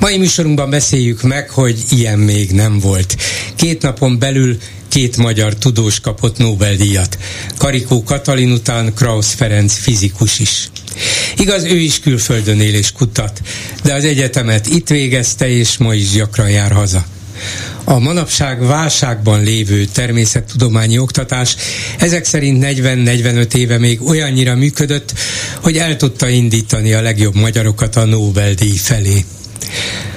Mai műsorunkban beszéljük meg, hogy ilyen még nem volt. Két napon belül két magyar tudós kapott Nobel-díjat. Karikó Katalin után Krausz Ferenc fizikus is. Igaz, ő is külföldön él és kutat, de az egyetemet itt végezte, és ma is gyakran jár haza. A manapság válságban lévő természettudományi oktatás ezek szerint 40-45 éve még olyannyira működött, hogy el tudta indítani a legjobb magyarokat a Nobel-díj felé.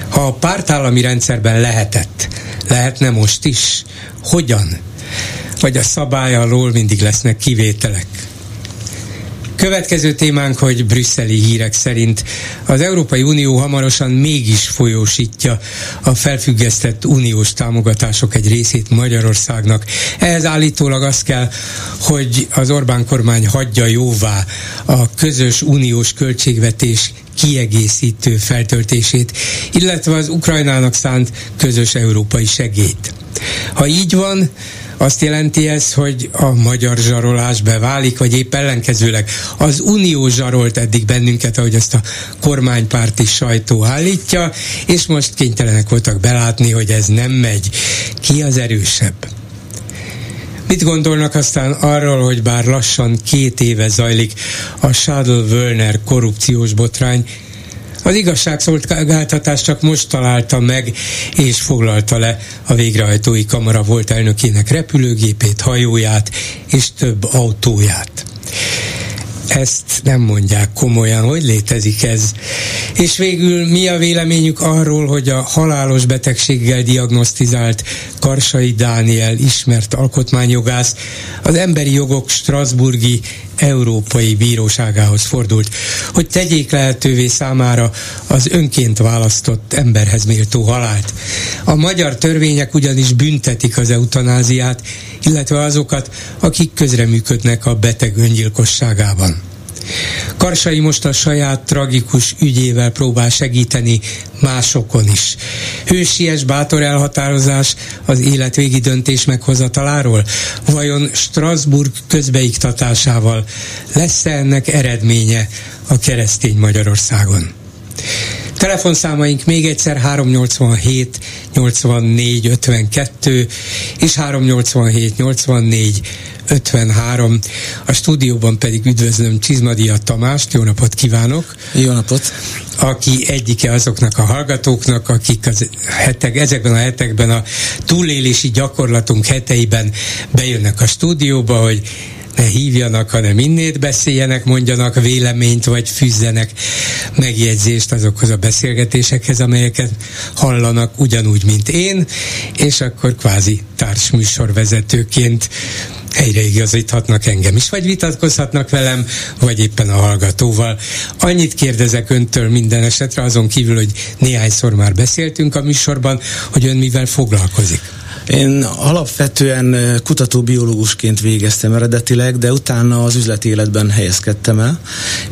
Ha a pártállami rendszerben lehetett, lehetne most is? Hogyan? Vagy a szabály alól mindig lesznek kivételek? Következő témánk, hogy brüsszeli hírek szerint az Európai Unió hamarosan mégis folyósítja a felfüggesztett uniós támogatások egy részét Magyarországnak. Ehhez állítólag az kell, hogy az Orbán kormány hagyja jóvá a közös uniós költségvetés kiegészítő feltöltését, illetve az Ukrajnának szánt közös európai segét. Ha így van, azt jelenti ez, hogy a magyar zsarolás beválik, vagy épp ellenkezőleg az unió zsarolt eddig bennünket, ahogy ezt a kormánypárti sajtó állítja, és most kénytelenek voltak belátni, hogy ez nem megy. Ki az erősebb? Mit gondolnak aztán arról, hogy bár lassan két éve zajlik a Schadl-Wölner korrupciós botrány, az igazságszolgáltatás csak most találta meg és foglalta le a végrehajtói kamara volt elnökének repülőgépét, hajóját és több autóját ezt nem mondják komolyan, hogy létezik ez. És végül mi a véleményük arról, hogy a halálos betegséggel diagnosztizált Karsai Dániel ismert alkotmányjogász az emberi jogok Strasburgi Európai Bíróságához fordult, hogy tegyék lehetővé számára az önként választott emberhez méltó halált. A magyar törvények ugyanis büntetik az eutanáziát, illetve azokat, akik közreműködnek a beteg öngyilkosságában. Karsai most a saját tragikus ügyével próbál segíteni másokon is. Hősies, bátor elhatározás az életvégi döntés meghozataláról? Vajon Strasbourg közbeiktatásával lesz-e ennek eredménye a keresztény Magyarországon? Telefonszámaink még egyszer 387 84 52 és 387 84 53. A stúdióban pedig üdvözlöm Csizmadia Tamást, jó napot kívánok! Jó napot! Aki egyike azoknak a hallgatóknak, akik az hetek, ezekben a hetekben a túlélési gyakorlatunk heteiben bejönnek a stúdióba, hogy ne hívjanak, hanem innét beszéljenek, mondjanak véleményt, vagy fűzzenek megjegyzést azokhoz a beszélgetésekhez, amelyeket hallanak ugyanúgy, mint én, és akkor kvázi társműsorvezetőként helyreigazíthatnak engem is, vagy vitatkozhatnak velem, vagy éppen a hallgatóval. Annyit kérdezek öntől minden esetre, azon kívül, hogy néhányszor már beszéltünk a műsorban, hogy ön mivel foglalkozik. Én alapvetően kutatóbiológusként végeztem eredetileg, de utána az üzleti életben helyezkedtem el,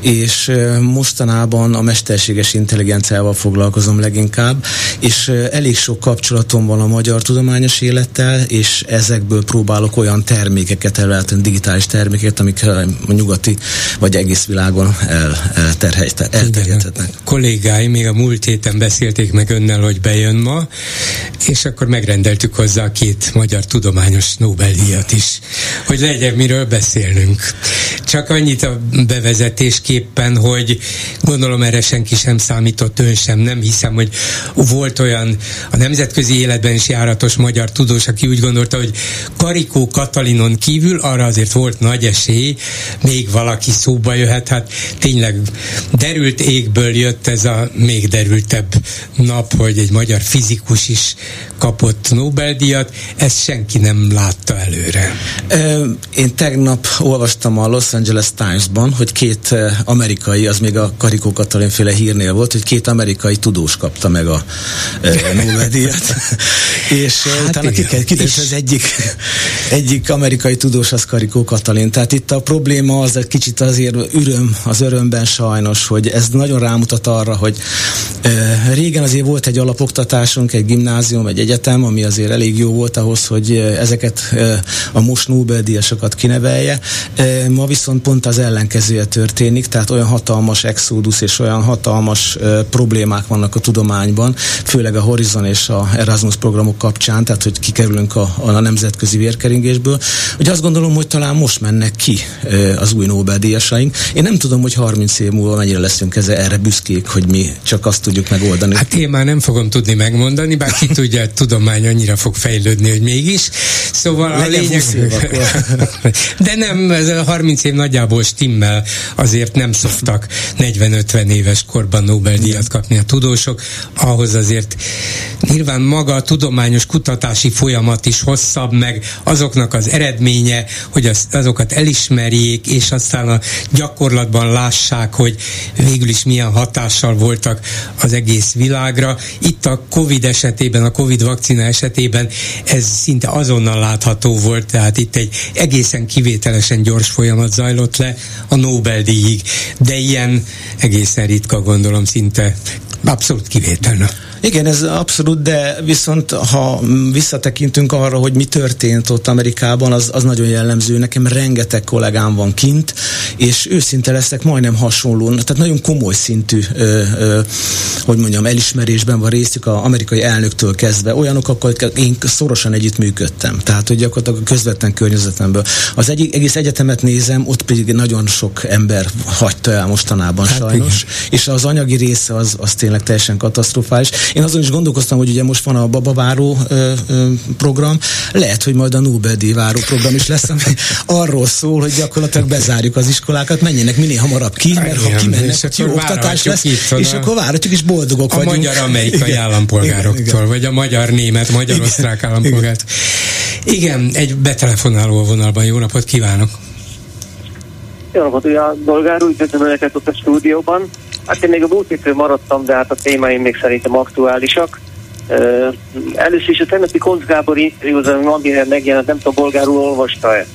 és mostanában a mesterséges intelligenciával foglalkozom leginkább, és elég sok kapcsolatom van a magyar tudományos élettel, és ezekből próbálok olyan termékeket előállítani, digitális termékeket, amik a nyugati vagy egész világon elterjedhetnek. Kollégáim még a múlt héten beszélték meg önnel, hogy bejön ma, és akkor megrendeltük hozzá hozzá két magyar tudományos Nobel-díjat is, hogy legyen miről beszélnünk. Csak annyit a bevezetésképpen, hogy gondolom erre senki sem számított, ön sem, nem hiszem, hogy volt olyan a nemzetközi életben is járatos magyar tudós, aki úgy gondolta, hogy Karikó Katalinon kívül arra azért volt nagy esély, még valaki szóba jöhet, hát tényleg derült égből jött ez a még derültebb nap, hogy egy magyar fizikus is kapott Nobel-díjat, Nobel-díjat, ezt senki nem látta előre. Én tegnap olvastam a Los Angeles Times-ban, hogy két amerikai, az még a Karikó Katalin féle hírnél volt, hogy két amerikai tudós kapta meg a Nobel-díjat. és hát utána kiderült, az egyik, egyik amerikai tudós az Karikó Katalin. Tehát itt a probléma az egy kicsit azért üröm az örömben sajnos, hogy ez nagyon rámutat arra, hogy régen azért volt egy alapoktatásunk, egy gimnázium, egy egyetem, ami azért elég jó volt ahhoz, hogy ezeket a most Nobel-díjasokat kinevelje. Ma viszont pont az ellenkezője történik, tehát olyan hatalmas exodus és olyan hatalmas problémák vannak a tudományban, főleg a Horizon és a Erasmus programok kapcsán, tehát hogy kikerülünk a, a nemzetközi vérkeringésből, hogy azt gondolom, hogy talán most mennek ki az új Nobel-díjasaink. Én nem tudom, hogy 30 év múlva mennyire leszünk ezzel erre büszkék, hogy mi csak azt tudjuk megoldani. Hát én már nem fogom tudni megmondani, bár ki tudja, tudomány annyira fog fejlődni, hogy mégis. Szóval Legyen a lényeg... De nem, ez a 30 év nagyjából stimmel, azért nem szoktak 40-50 éves korban Nobel-díjat kapni a tudósok. Ahhoz azért nyilván maga a tudományos kutatási folyamat is hosszabb, meg azoknak az eredménye, hogy az, azokat elismerjék, és aztán a gyakorlatban lássák, hogy végül is milyen hatással voltak az egész világra. Itt a Covid esetében, a Covid vakcina esetében ez szinte azonnal látható volt, tehát itt egy egészen kivételesen gyors folyamat zajlott le a Nobel-díjig, de ilyen egészen ritka gondolom szinte abszolút kivételne. Igen, ez abszolút, de viszont ha visszatekintünk arra, hogy mi történt ott Amerikában, az, az nagyon jellemző. Nekem rengeteg kollégám van kint, és őszinte leszek majdnem hasonló, tehát nagyon komoly szintű, ö, ö, hogy mondjam, elismerésben van részük az amerikai elnöktől kezdve. Olyanok, akkor én szorosan együttműködtem. Tehát, hogy gyakorlatilag a közvetlen környezetemből. Az egy, egész egyetemet nézem, ott pedig nagyon sok ember hagyta el mostanában hát sajnos. Igen. És az anyagi része az, az tényleg teljesen katasztrofális. Én azon is gondolkoztam, hogy ugye most van a babaváró ö, ö, program, lehet, hogy majd a Nobel-díj váró program is lesz, ami arról szól, hogy gyakorlatilag bezárjuk az iskolákat, menjenek minél hamarabb ki, mert ha kimennek, hogy jó oktatás lesz, itt, és akkor várhatjuk, és boldogok a vagyunk. A magyar-amerikai állampolgároktól, igen, igen. vagy a magyar-német, magyar-osztrák állampolgárt. Igen, egy betelefonáló vonalban. Jó napot kívánok! Jó napot, a bolgár úgy köszönöm önöket ott a stúdióban. Hát én még a múlt maradtam, de hát a témáim még szerintem aktuálisak. Uh, először is a tegnapi Koncz Gábor interjúzom, amire megjelent, nem tudom, bolgárul olvasta-e?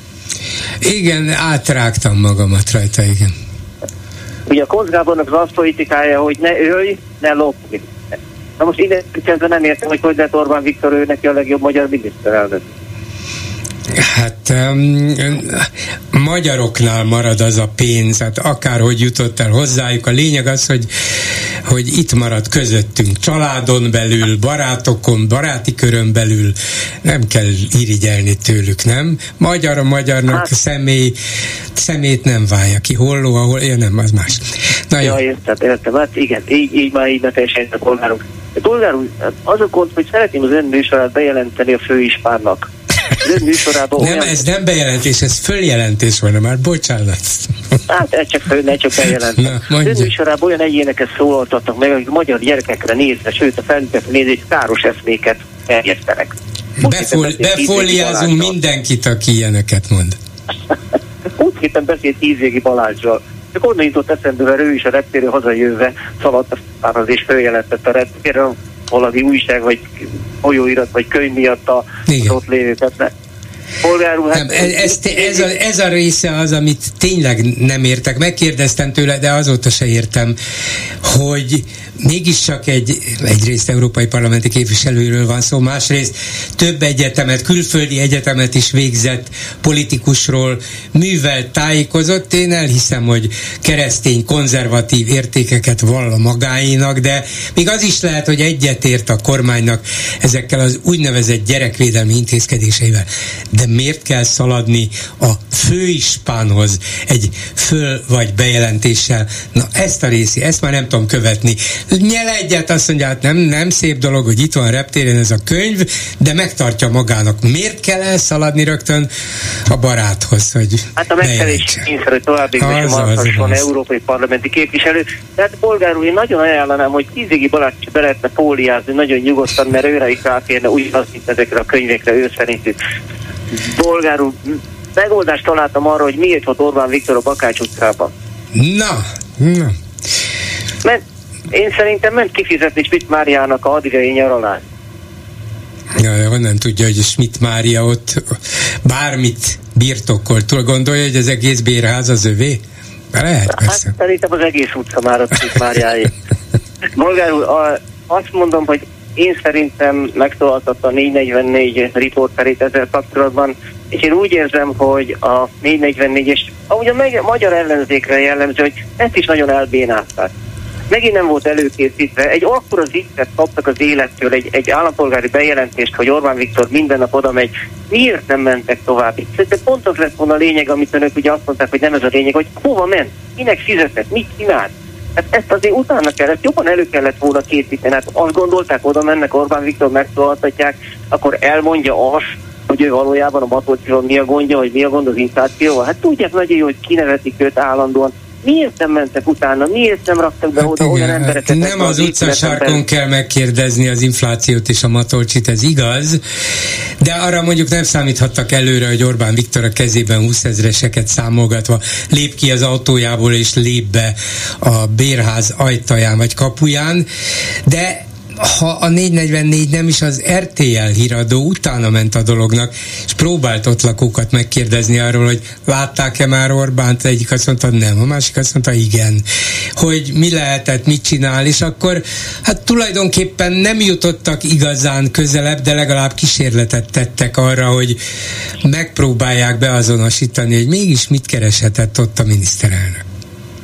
Igen, átrágtam magamat rajta, igen. Ugye a Koncz Gábornak az politikája, hogy ne ölj, ne lopj. Na most ide nem értem, hogy hogy lett Orbán Viktor ő neki a legjobb magyar miniszterelnök. Hát um, magyaroknál marad az a pénz, hát akárhogy jutott el hozzájuk. A lényeg az, hogy, hogy itt marad közöttünk, családon belül, barátokon, baráti körön belül. Nem kell irigyelni tőlük, nem? Magyar a magyarnak hát, személy, szemét nem válja ki. Holló, ahol, ja nem, az más. Na ja, értem, értem. Hát igen, így, így már így ne teljesen a polgárunk. Polgár úr, az a gond, hogy szeretném az ön műsorát bejelenteni a főispánnak műsorában Nem, olyan... ez nem bejelentés, ez följelentés van, már bocsánat. Hát ez csak föl, ne csak bejelentés. Az műsorában olyan egyéneket szólaltattak meg, akik magyar gyerekekre nézve, sőt a felnőttekre nézve, káros eszméket terjesztenek. Befol, befóliázunk mindenkit, aki ilyeneket mond. Úgy héten beszélt tízégi Balázsral. Csak onnan jutott eszembe, mert ő is a reptérő hazajöve szaladt a fáraz és följelentett a reptéről valami újság, vagy folyóirat, vagy könyv miatt a, az ott lévőket. Polgárú, hát, nem, ez, ez, a, ez a része az, amit tényleg nem értek. Megkérdeztem tőle, de azóta se értem, hogy mégiscsak egy, egyrészt európai parlamenti képviselőről van szó, másrészt több egyetemet, külföldi egyetemet is végzett politikusról művel tájékozott. Én elhiszem, hogy keresztény, konzervatív értékeket vall a magáinak, de még az is lehet, hogy egyetért a kormánynak ezekkel az úgynevezett gyerekvédelmi intézkedéseivel. De miért kell szaladni a főispánhoz egy föl vagy bejelentéssel. Na ezt a részi, ezt már nem tudom követni. Nyel egyet, azt mondja, hát nem, nem szép dolog, hogy itt van reptéren ez a könyv, de megtartja magának. Miért kell elszaladni rögtön a baráthoz, hogy Hát a megfelelés kényszer, hogy további van európai parlamenti képviselő. Tehát polgár úr, én nagyon ajánlanám, hogy Kizigi Balázs be lehetne fóliázni nagyon nyugodtan, mert őre is ráférne ugyanaz, mint ezekre a könyvekre, ő szerintük. Polgár úr, megoldást találtam arra, hogy miért volt Orbán Viktor a Bakács utcában. Na, na. Mert én szerintem ment kifizetni Schmidt Máriának a adriai nyaralást. Ja, honnan tudja, hogy Schmidt Mária ott bármit birtokol? Túl gondolja, hogy az egész bérház az övé? Lehet, hát, persze. Hát, szerintem az egész utca már a Schmidt Máriáé. Bolgár úr, azt mondom, hogy én szerintem megszólaltatta a 444 riporterét ezzel kapcsolatban, és én úgy érzem, hogy a 444-es, ahogy a magyar ellenzékre jellemző, hogy ezt is nagyon elbénázták. Megint nem volt előkészítve. Egy akkora zicset kaptak az élettől, egy, egy állampolgári bejelentést, hogy Orbán Viktor minden nap oda megy. Miért nem mentek tovább? Szerintem pont az lett volna a lényeg, amit önök ugye azt mondták, hogy nem ez a lényeg, hogy hova ment, kinek fizetett, mit csinált. Hát ezt azért utána kellett, jobban elő kellett volna készíteni. Hát azt gondolták, oda mennek, Orbán Viktor megszólaltatják, akkor elmondja azt, hogy ő valójában a Matolcsiról mi a gondja, hogy mi a gond az inflációval. Hát tudják nagyon jó, hogy kinevetik őt állandóan. Miért nem mentek utána? Miért nem raktak be hát oda igen, olyan hát embereket? Nem az utcasárkon kell megkérdezni az inflációt és a matolcsit, ez igaz, de arra mondjuk nem számíthattak előre, hogy Orbán Viktor a kezében 20 ezreseket számolgatva lép ki az autójából és lép be a bérház ajtaján vagy kapuján, de ha a 444 nem is az RTL híradó utána ment a dolognak, és próbált ott lakókat megkérdezni arról, hogy látták-e már Orbánt, egyik azt mondta nem, a másik azt mondta igen, hogy mi lehetett, mit csinál, és akkor hát tulajdonképpen nem jutottak igazán közelebb, de legalább kísérletet tettek arra, hogy megpróbálják beazonosítani, hogy mégis mit kereshetett ott a miniszterelnök.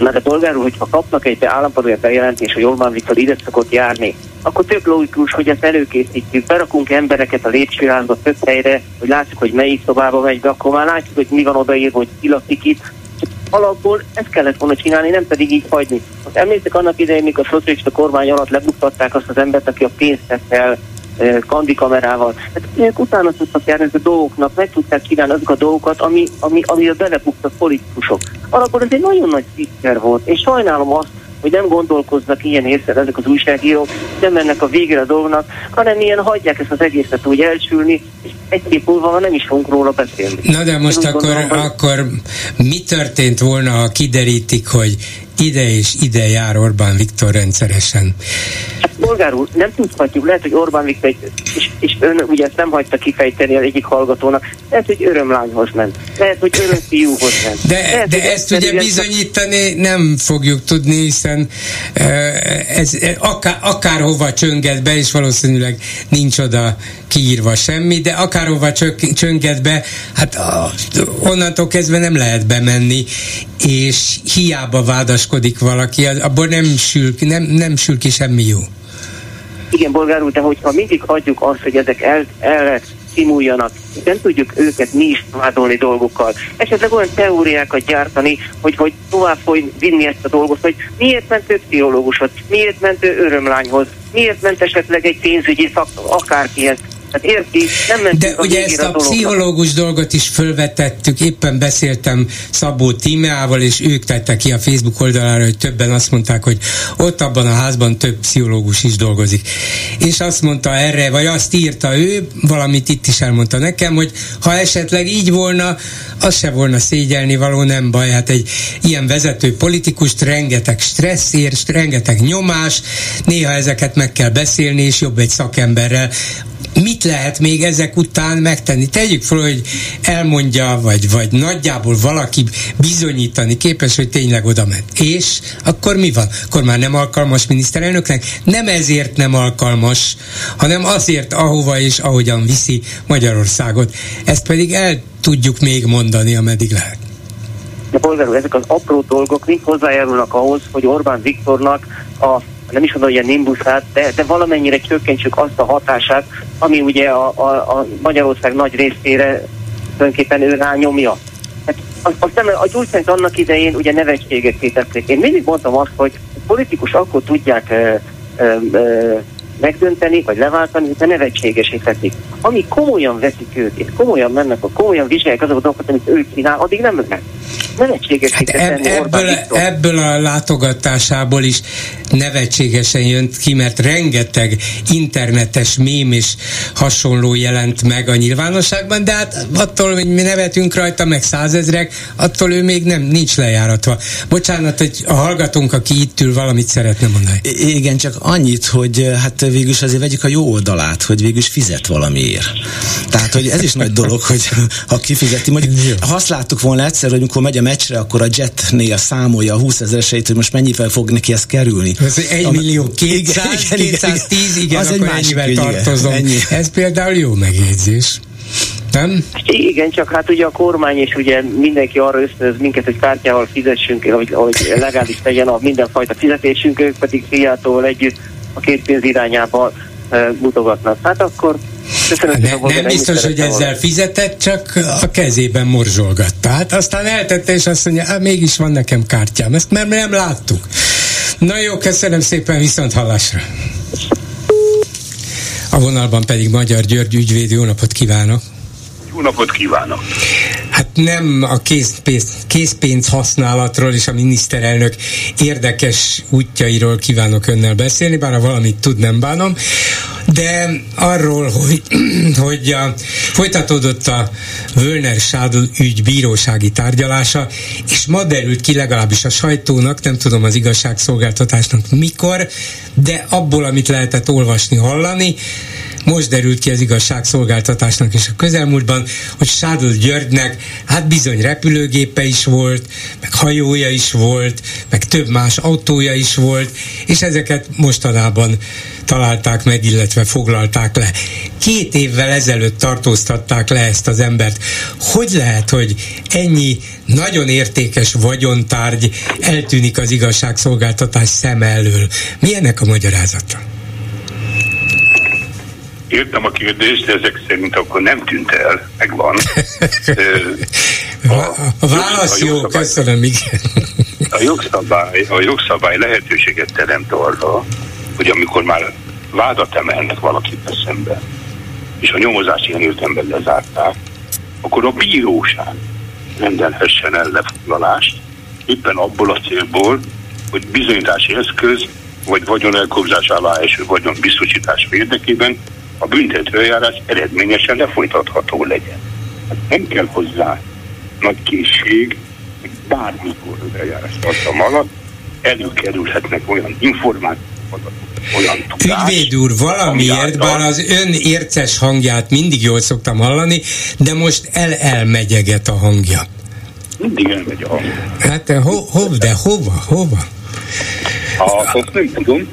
Na de polgár úr, hogyha kapnak egy állampolgár bejelentés, hogy Orbán Viktor ide szokott járni, akkor tök logikus, hogy ezt előkészítjük, berakunk embereket a lépcsőházba több helyre, hogy látsuk, hogy melyik szobába megy be, akkor már látjuk, hogy mi van odaírva, hogy ki lakik itt. Alapból ezt kellett volna csinálni, nem pedig így hagyni. Most emlékszek annak idején, mikor a szocialista kormány alatt lebuktatták azt az embert, aki a pénzt tett el kandikamerával. Hát ők utána tudtak járni a dolgoknak, meg tudták csinálni azok a dolgokat, ami, ami, ami a belebuktak politikusok. Alapból ez egy nagyon nagy siker volt, és sajnálom azt, hogy nem gondolkoznak ilyen észre ezek az újságírók, nem mennek a végre a dolgnak, hanem ilyen hagyják ezt az egészet úgy elsülni, és egy év múlva nem is fogunk róla beszélni. Na de most akkor, gondolom, akkor mi történt volna, ha kiderítik, hogy ide és ide jár Orbán Viktor rendszeresen? Bolgár úr, nem tudhatjuk, lehet, hogy Orbán Viktor, és, és ön ugye ezt nem hagyta kifejteni az egyik hallgatónak, lehet, hogy örömlányhoz ment, lehet, hogy örömfiúhoz ment. De, lehet, de ezt ugye bizonyítani nem fogjuk tudni, hiszen ez akár, akárhova csönget be, és valószínűleg nincs oda kiírva semmi, de akárhova csönget be, hát onnantól kezdve nem lehet bemenni, és hiába vádaskodik valaki, abból nem sül, nem, nem sül ki semmi jó. Igen, bolgár úr, de hogyha mindig hagyjuk azt, hogy ezek el, el szimuljanak, nem tudjuk őket mi is vádolni dolgokkal. Esetleg olyan teóriákat gyártani, hogy, hogy tovább foly vinni ezt a dolgot, hogy miért ment ő pszichológushoz, miért ment ő örömlányhoz, miért ment esetleg egy pénzügyi szak, akárkihez. Hát érti, nem De a ugye ezt a, a pszichológus dolgot is fölvetettük, éppen beszéltem Szabó Tímeával, és ők tettek ki a Facebook oldalára, hogy többen azt mondták, hogy ott abban a házban több pszichológus is dolgozik. És azt mondta erre, vagy azt írta ő, valamit itt is elmondta nekem, hogy ha esetleg így volna, az se volna szégyelni való, nem baj. Hát egy ilyen vezető politikust rengeteg stressz ér, rengeteg nyomás, néha ezeket meg kell beszélni, és jobb egy szakemberrel mit lehet még ezek után megtenni? Tegyük fel, hogy elmondja, vagy, vagy nagyjából valaki bizonyítani képes, hogy tényleg oda ment. És akkor mi van? Akkor már nem alkalmas miniszterelnöknek? Nem ezért nem alkalmas, hanem azért, ahova és ahogyan viszi Magyarországot. Ezt pedig el tudjuk még mondani, ameddig lehet. De polgár ezek az apró dolgok mind hozzájárulnak ahhoz, hogy Orbán Viktornak a nem is mondom, hogy a nimbuszát, de, de valamennyire csökkentsük azt a hatását, ami ugye a, a, a Magyarország nagy részére tulajdonképpen ő rányomja. Hát aztán a gyógyszert annak idején ugye nevetséget tették. Én mindig mondtam azt, hogy politikus akkor tudják ö, ö, ö, megdönteni, vagy leváltani, de nevetségesíthetik. Ami komolyan veszik őt, és komolyan mennek, a komolyan vizsgálják azokat a dolgokat, amit ő csinál, addig nem lehet. Hát ebb, ebből, ebből a látogatásából is nevetségesen jött ki, mert rengeteg internetes mém és hasonló jelent meg a nyilvánosságban, de hát attól, hogy mi nevetünk rajta, meg százezrek, attól ő még nem, nincs lejáratva. Bocsánat, hogy a hallgatónk, aki itt ül, valamit szeretne mondani. I- igen, csak annyit, hogy hát végülis azért vegyük a jó oldalát, hogy végülis fizet valamiért. Tehát, hogy ez is nagy dolog, hogy ha kifizeti. Mondjuk, ha azt láttuk volna egyszer, hogy amikor megy a meccsre, akkor a Jetnél számolja a 20 ezereseit, hogy most mennyivel fog neki ez kerülni. Ez 1 millió 200, igen, 210, igen, az akkor egy ennyivel tartozom. Ennyi. Ez például jó megjegyzés. Nem? Igen, csak hát ugye a kormány és ugye mindenki arra ösztönöz minket, hogy kártyával fizessünk, hogy, hogy legális legyen a mindenfajta fizetésünk, ők pedig fiától együtt a két pénz irányába mutogatnak. Hát akkor Köszönöm, ne, nem biztos, hogy ezzel volna. fizetett, csak a kezében morzsolgatta. Hát aztán eltette, és azt mondja, hát mégis van nekem kártyám. Ezt mert nem láttuk. Na jó, köszönöm szépen, viszont hallásra. A vonalban pedig Magyar György ügyvéd, jó napot kívánok! Jó napot kívánok! Hát nem a készpénz, készpénz használatról és a miniszterelnök érdekes útjairól kívánok önnel beszélni, bár a valamit tud, nem bánom, de arról, hogy, hogy a, folytatódott a Völner Sádl ügy bírósági tárgyalása, és ma derült ki legalábbis a sajtónak, nem tudom az igazságszolgáltatásnak mikor, de abból, amit lehetett olvasni, hallani, most derült ki az igazságszolgáltatásnak is a közelmúltban, hogy Sádl Györgynek hát bizony repülőgépe is volt, meg hajója is volt, meg több más autója is volt, és ezeket mostanában találták meg, illetve foglalták le. Két évvel ezelőtt tartóztatták le ezt az embert. Hogy lehet, hogy ennyi nagyon értékes vagyontárgy eltűnik az igazságszolgáltatás szem elől? Mi ennek a magyarázata? Értem a kérdést, de ezek szerint akkor nem tűnt el, megvan. a, a válasz a jó, köszönöm, igen. A jogszabály, a jogszabály lehetőséget teremt arra, hogy amikor már vádat emelnek valakit szembe, és a nyomozás ilyen értelemben lezárták, akkor a bíróság rendelhessen el lefoglalást, éppen abból a célból, hogy bizonyítási eszköz vagy vagyon elkobzás alá eső vagyon biztosítás érdekében a büntetőjárás eredményesen lefolytatható legyen. Hát nem kell hozzá nagy készség, hogy bármikor az eljárás tartam alatt előkerülhetnek olyan információk, olyan tudás. Ügyvéd úr, valamiért, bár az ön érces hangját mindig jól szoktam hallani, de most el-elmegyeget a hangja. Mindig elmegy a hangja. Hát ho, ho, de hova, hova? Ha, azt nem tudom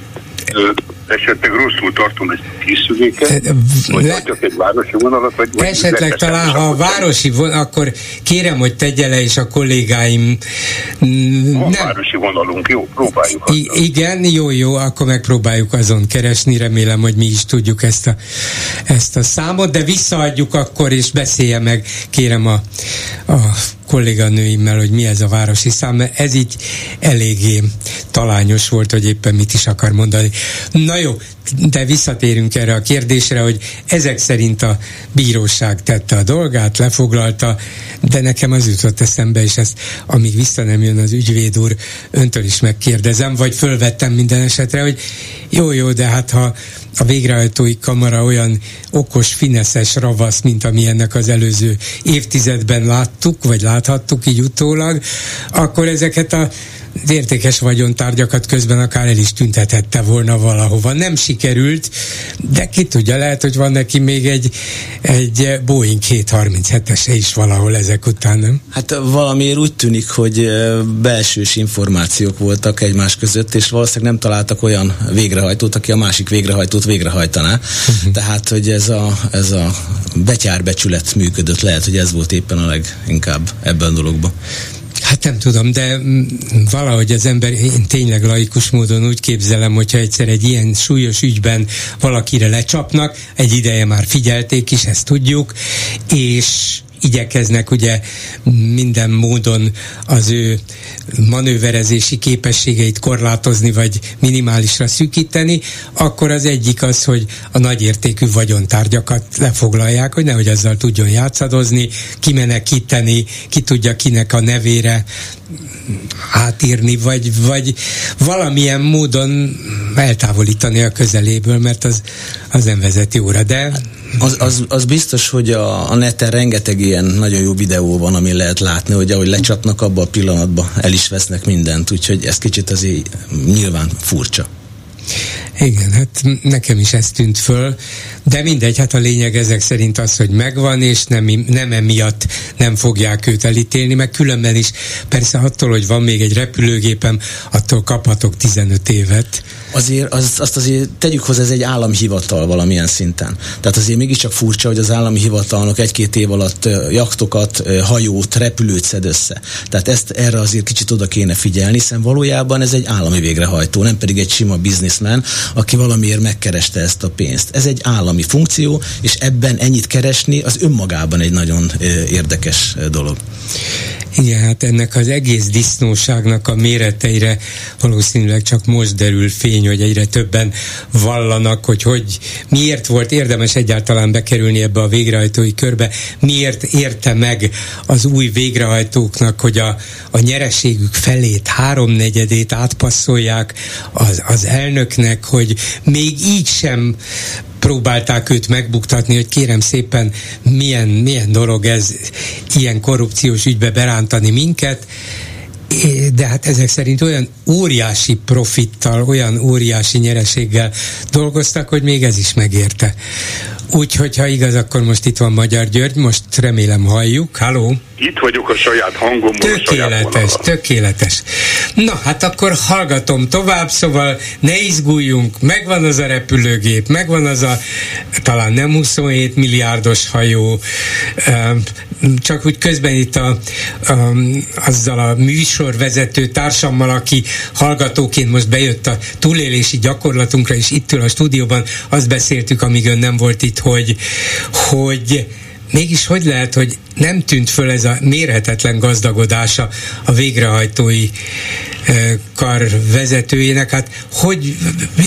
esetleg rosszul tartom a készüléket, vagy Le... csak egy városi vonalat, vagy... Esetleg vagy talán, ha a városi vonal, akkor kérem, hogy tegye le, és a kollégáim... Van nem... városi vonalunk, jó, próbáljuk. I- igen, jó, jó, akkor megpróbáljuk azon keresni, remélem, hogy mi is tudjuk ezt a, ezt a számot, de visszaadjuk akkor, és beszélje meg, kérem a, a kolléganőimmel, hogy mi ez a városi szám, mert ez így eléggé talányos volt, hogy éppen mit is akar mondani. Na jó, de visszatérünk erre a kérdésre, hogy ezek szerint a bíróság tette a dolgát, lefoglalta, de nekem az jutott eszembe, és ezt amíg vissza nem jön az ügyvéd úr, öntől is megkérdezem, vagy fölvettem minden esetre, hogy jó, jó, de hát ha a végrehajtói kamara olyan okos, fineszes ravasz, mint ami ennek az előző évtizedben láttuk, vagy láthattuk így utólag, akkor ezeket a az értékes vagyontárgyakat közben akár el is tüntethette volna valahova. Nem sikerült, de ki tudja, lehet, hogy van neki még egy, egy Boeing 737-ese is valahol ezek után, nem? Hát valamiért úgy tűnik, hogy belsős információk voltak egymás között, és valószínűleg nem találtak olyan végrehajtót, aki a másik végrehajtót végrehajtaná. Uh-huh. Tehát, hogy ez a, ez a betyárbecsület működött, lehet, hogy ez volt éppen a leginkább ebben a dologban. Hát nem tudom, de valahogy az ember, én tényleg laikus módon úgy képzelem, hogyha egyszer egy ilyen súlyos ügyben valakire lecsapnak, egy ideje már figyelték is, ezt tudjuk, és igyekeznek ugye minden módon az ő manőverezési képességeit korlátozni, vagy minimálisra szűkíteni, akkor az egyik az, hogy a nagyértékű vagyontárgyakat lefoglalják, hogy nehogy azzal tudjon játszadozni, kimenekíteni, ki tudja kinek a nevére átírni, vagy, vagy valamilyen módon eltávolítani a közeléből, mert az, az nem vezet jóra. De az, az, az biztos, hogy a, a neten rengeteg ilyen nagyon jó videó van, ami lehet látni, hogy ahogy lecsapnak abba a pillanatba, el is vesznek mindent, úgyhogy ez kicsit azért nyilván furcsa. Igen, hát nekem is ez tűnt föl, de mindegy, hát a lényeg ezek szerint az, hogy megvan, és nem, nem emiatt nem fogják őt elítélni, meg különben is persze attól, hogy van még egy repülőgépem, attól kaphatok 15 évet. Azért az, azt azért tegyük hozzá, ez egy államhivatal valamilyen szinten. Tehát azért mégiscsak furcsa, hogy az állami hivatalnok egy-két év alatt jaktokat, hajót, repülőt szed össze. Tehát ezt erre azért kicsit oda kéne figyelni, hiszen valójában ez egy állami végrehajtó, nem pedig egy sima bizniszmen, aki valamiért megkereste ezt a pénzt. Ez egy állami funkció, és ebben ennyit keresni az önmagában egy nagyon érdekes dolog. Igen, hát ennek az egész disznóságnak a méreteire valószínűleg csak most derül fény, hogy egyre többen vallanak, hogy, hogy miért volt érdemes egyáltalán bekerülni ebbe a végrehajtói körbe, miért érte meg az új végrehajtóknak, hogy a, a nyereségük felét, háromnegyedét átpasszolják az, az elnöknek, hogy még így sem próbálták őt megbuktatni, hogy kérem szépen, milyen, milyen dolog ez ilyen korrupciós ügybe berántani minket, de hát ezek szerint olyan óriási profittal, olyan óriási nyereséggel dolgoztak, hogy még ez is megérte. Úgyhogy, ha igaz, akkor most itt van Magyar György, most remélem halljuk. Halló? Itt vagyok a saját hangomból. Tökéletes, saját tökéletes. Na, hát akkor hallgatom tovább, szóval ne izguljunk, megvan az a repülőgép, megvan az a talán nem 27 milliárdos hajó, csak úgy közben itt a, a, azzal a műsorvezető társammal, aki hallgatóként most bejött a túlélési gyakorlatunkra, és itt ül a stúdióban, azt beszéltük, amíg ön nem volt itt, hogy, hogy mégis hogy lehet, hogy nem tűnt föl ez a mérhetetlen gazdagodása a végrehajtói kar vezetőjének, hát hogy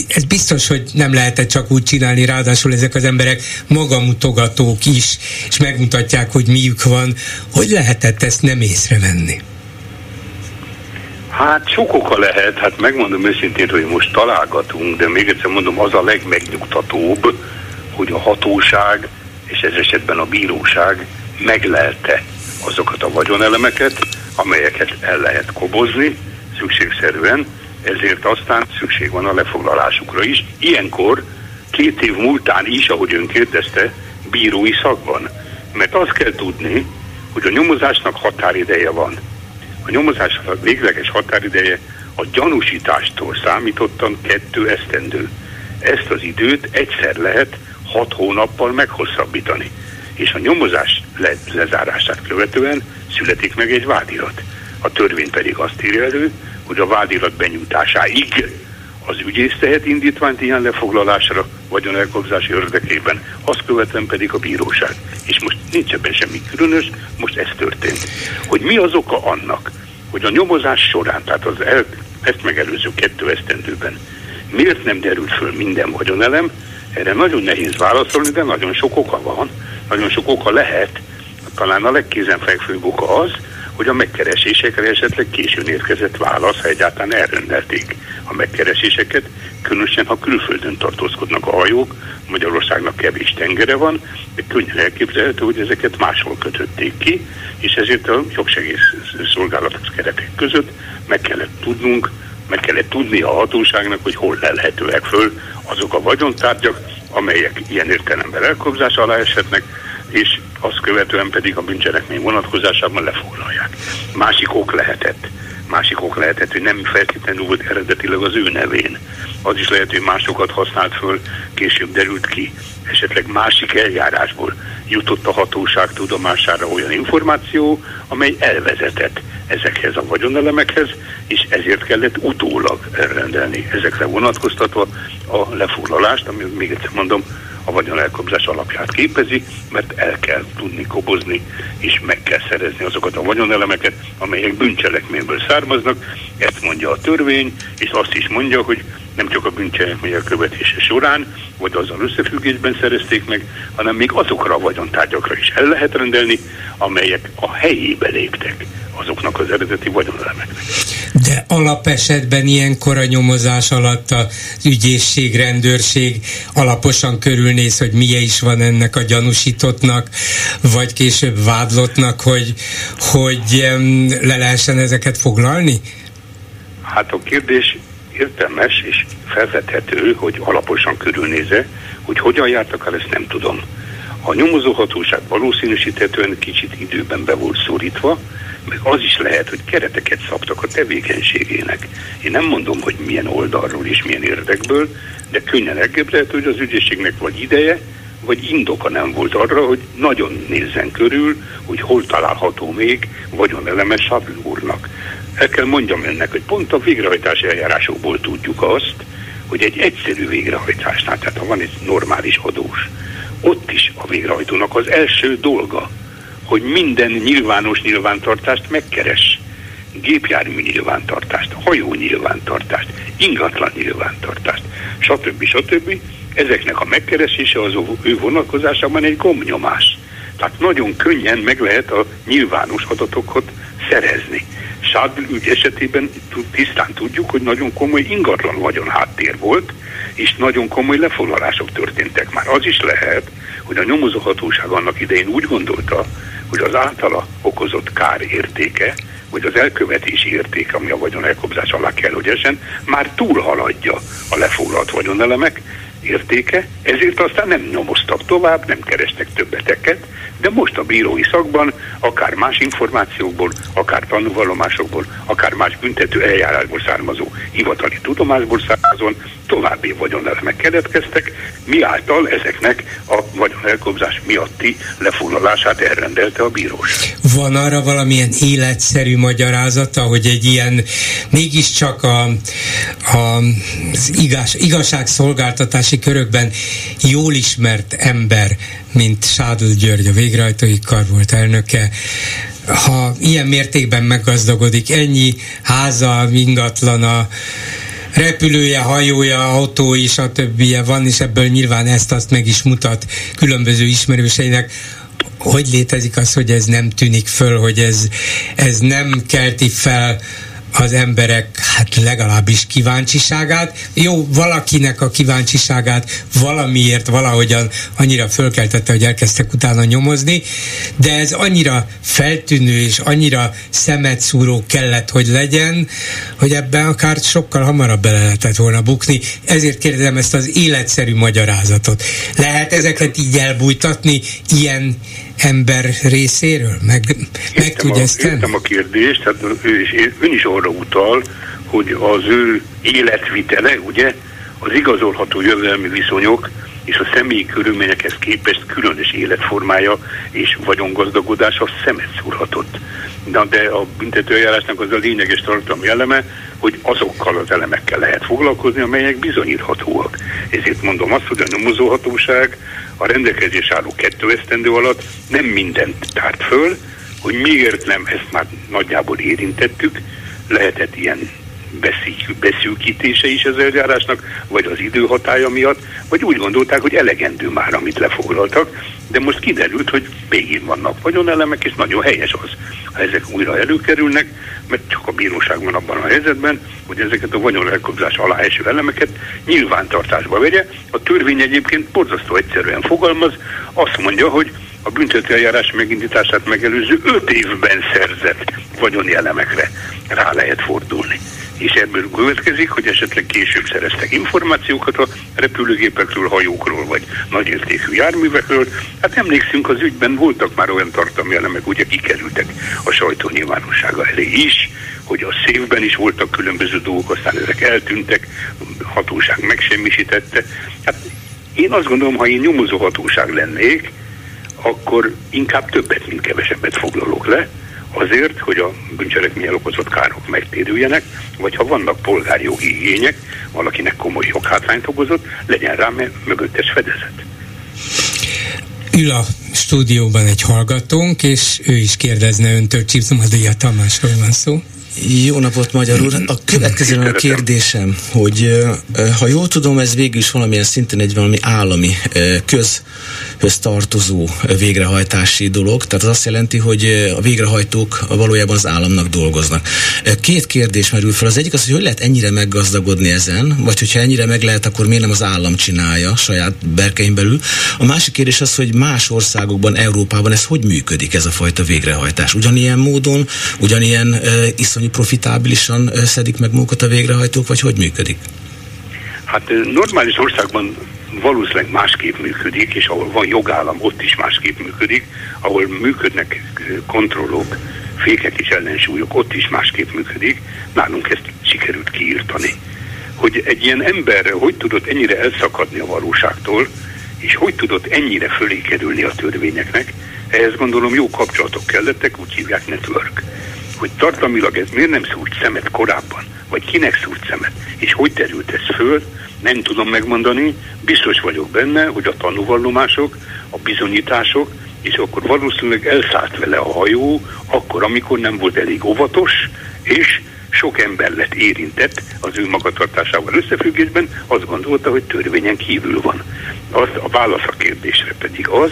ez biztos, hogy nem lehetett csak úgy csinálni, ráadásul ezek az emberek magamutogatók is, és megmutatják, hogy miük van. Hogy lehetett ezt nem észrevenni? Hát sok oka lehet, hát megmondom őszintén, hogy most találgatunk, de még egyszer mondom, az a legmegnyugtatóbb, hogy a hatóság és ez esetben a bíróság meglelte azokat a vagyonelemeket, amelyeket el lehet kobozni szükségszerűen, ezért aztán szükség van a lefoglalásukra is. Ilyenkor két év múltán is, ahogy ön kérdezte, bírói szakban. Mert azt kell tudni, hogy a nyomozásnak határideje van. A nyomozásnak a végleges határideje a gyanúsítástól számítottan kettő esztendő. Ezt az időt egyszer lehet hat hónappal meghosszabbítani. És a nyomozás le- lezárását követően születik meg egy vádirat. A törvény pedig azt írja elő, hogy a vádirat benyújtásáig az ügyész tehet indítványt ilyen lefoglalásra, vagyon elkobzási érdekében, azt követően pedig a bíróság. És most nincs ebben semmi különös, most ez történt. Hogy mi az oka annak, hogy a nyomozás során, tehát az el, ezt megelőző kettő esztendőben miért nem derült föl minden vagyonelem, erre nagyon nehéz válaszolni, de nagyon sok oka van, nagyon sok oka lehet. Talán a legkézenfekvőbb oka az, hogy a megkeresésekre esetleg későn érkezett válasz, ha egyáltalán elrendelték a megkereséseket, különösen ha külföldön tartózkodnak a hajók, Magyarországnak kevés tengere van, de könnyen elképzelhető, hogy ezeket máshol kötötték ki, és ezért a jogsegész szolgálatok keretek között meg kellett tudnunk, meg kellett tudni a hatóságnak, hogy hol lelhetőek föl azok a vagyontárgyak, amelyek ilyen értelemben elkobzás alá eshetnek, és azt követően pedig a bűncselekmény vonatkozásában lefoglalják. Másik ok lehetett, másik ok lehetett, hogy nem feltétlenül volt eredetileg az ő nevén. Az is lehet, hogy másokat használt föl, később derült ki, esetleg másik eljárásból jutott a hatóság tudomására olyan információ, amely elvezetett ezekhez a vagyonelemekhez, és ezért kellett utólag elrendelni ezekre vonatkoztatva a lefoglalást, ami még egyszer mondom, a vagyonelkobzás alapját képezi, mert el kell tudni kobozni, és meg kell szerezni azokat a vagyonelemeket, amelyek bűncselekményből származnak. Ezt mondja a törvény, és azt is mondja, hogy nem csak a bűncselekmény követése során, vagy azzal összefüggésben szerezték meg, hanem még azokra a vagyontárgyakra is el lehet rendelni, amelyek a helyébe léptek azoknak az eredeti vagyonelemeknek. De alapesetben ilyenkor a nyomozás alatt az ügyészség, rendőrség alaposan körülnéz, hogy milyen is van ennek a gyanúsítottnak, vagy később vádlottnak, hogy, hogy le lehessen ezeket foglalni? Hát a kérdés értelmes és felvethető, hogy alaposan körülnéze, hogy hogyan jártak el, ezt nem tudom. A nyomozóhatóság valószínűsíthetően kicsit időben be volt szorítva, meg az is lehet, hogy kereteket szabtak a tevékenységének. Én nem mondom, hogy milyen oldalról és milyen érdekből, de könnyen elképzelhető, hogy az ügyészségnek vagy ideje, vagy indoka nem volt arra, hogy nagyon nézzen körül, hogy hol található még vagyoneleme Savl úrnak. El kell mondjam önnek, hogy pont a végrehajtási eljárásokból tudjuk azt, hogy egy egyszerű végrehajtásnál, tehát ha van egy normális adós, ott is a végrehajtónak az első dolga, hogy minden nyilvános nyilvántartást megkeres. Gépjármű nyilvántartást, hajó nyilvántartást, ingatlan nyilvántartást, stb. stb. Ezeknek a megkeresése az ő vonatkozásában egy gombnyomás. Tehát nagyon könnyen meg lehet a nyilvános adatokat szerezni. Sádl ügy esetében tisztán tudjuk, hogy nagyon komoly ingatlan vagyon háttér volt, és nagyon komoly lefoglalások történtek. Már az is lehet, hogy a nyomozóhatóság annak idején úgy gondolta, hogy az általa okozott kár értéke, vagy az elkövetési értéke, ami a vagyon elkobzás alá kell, hogy esen, már túlhaladja a lefoglalt vagyonelemek értéke, ezért aztán nem nyomoztak tovább, nem kerestek többeteket, de most a bírói szakban, akár más információkból, akár tanúvallomásokból, akár más büntető eljárásból származó hivatali tudomásból származón további vagyonelemek keletkeztek, miáltal ezeknek a vagyonelkobzás miatti lefoglalását elrendelte a bíróság. Van arra valamilyen életszerű magyarázata, hogy egy ilyen mégiscsak a, a, az igaz, igazságszolgáltatási körökben jól ismert ember, mint Sádl György, a végrehajtói kar volt elnöke, ha ilyen mértékben meggazdagodik, ennyi háza, ingatlana, repülője, hajója, autói, stb. van, és ebből nyilván ezt-azt meg is mutat különböző ismerőseinek, hogy létezik az, hogy ez nem tűnik föl, hogy ez, ez nem kelti fel az emberek hát legalábbis kíváncsiságát. Jó, valakinek a kíváncsiságát valamiért valahogyan annyira fölkeltette, hogy elkezdtek utána nyomozni, de ez annyira feltűnő és annyira szemetszúró kellett, hogy legyen, hogy ebben akár sokkal hamarabb bele lehetett volna bukni. Ezért kérdezem ezt az életszerű magyarázatot. Lehet ezeket így elbújtatni ilyen ember részéről? Meg, meg tudja ezt tenni? Értem a kérdést, tehát ő is, ön is arra utal, hogy az ő életvitele, ugye, az igazolható jövedelmi viszonyok és a személyi körülményekhez képest különös életformája és vagyongazdagodása szemet szúrhatott. De, de a büntetőeljárásnak az a lényeges tartalmi eleme, hogy azokkal az elemekkel lehet foglalkozni, amelyek bizonyíthatóak. Ezért mondom azt, hogy a nyomozóhatóság a rendelkezés álló kettő esztendő alatt nem mindent tárt föl, hogy miért nem, ezt már nagyjából érintettük, lehetett ilyen beszűkítése is az eljárásnak, vagy az időhatája miatt, vagy úgy gondolták, hogy elegendő már, amit lefoglaltak, de most kiderült, hogy végig vannak vagyonelemek, és nagyon helyes az, ha ezek újra előkerülnek, mert csak a bíróság van abban a helyzetben, hogy ezeket a vagyonelkobzás alá eső elemeket nyilvántartásba vegye. A törvény egyébként borzasztó egyszerűen fogalmaz, azt mondja, hogy a büntetőeljárás megindítását megelőző öt évben szerzett vagyoni elemekre rá lehet fordulni és ebből következik, hogy esetleg később szereztek információkat a repülőgépekről, hajókról, vagy nagyértékű járművekről. Hát emlékszünk, az ügyben voltak már olyan tartalmi elemek, ugye kikerültek a sajtó nyilvánossága elé is, hogy a szévben is voltak különböző dolgok, aztán ezek eltűntek, a hatóság megsemmisítette. Hát én azt gondolom, ha én nyomozó hatóság lennék, akkor inkább többet, mint kevesebbet foglalok le, azért, hogy a bűncselekményel okozott károk megtérüljenek, vagy ha vannak polgári jogi igények, valakinek komoly joghátrányt okozott, legyen rá mögöttes fedezet. ül a stúdióban egy hallgatónk, és ő is kérdezne öntől, Csipsz Madia Tamásról van szó. Jó napot, Magyar úr! A következő a kérdésem, hogy ha jól tudom, ez végül is valamilyen szinten egy valami állami közhöz tartozó végrehajtási dolog, tehát az azt jelenti, hogy a végrehajtók valójában az államnak dolgoznak. Két kérdés merül fel. Az egyik az, hogy hogy lehet ennyire meggazdagodni ezen, vagy hogyha ennyire meg lehet, akkor miért nem az állam csinálja saját berkein belül. A másik kérdés az, hogy más országokban, Európában ez hogy működik, ez a fajta végrehajtás? Ugyanilyen módon, ugyanilyen uh, iszonyú profitábilisan szedik meg munkat a végrehajtók, vagy hogy működik? Hát normális országban valószínűleg másképp működik, és ahol van jogállam, ott is másképp működik, ahol működnek kontrollok, fékek és ellensúlyok, ott is másképp működik. Nálunk ezt sikerült kiírtani. Hogy egy ilyen ember hogy tudott ennyire elszakadni a valóságtól, és hogy tudott ennyire fölé kerülni a törvényeknek, ehhez gondolom jó kapcsolatok kellettek, úgy hívják network hogy tartalmilag ez miért nem szúrt szemet korábban, vagy kinek szúrt szemet, és hogy terült ez föl, nem tudom megmondani, biztos vagyok benne, hogy a tanúvallomások, a bizonyítások, és akkor valószínűleg elszállt vele a hajó, akkor, amikor nem volt elég óvatos, és sok ember lett érintett az ő magatartásával összefüggésben, azt gondolta, hogy törvényen kívül van. Az, a válasz a kérdésre pedig az,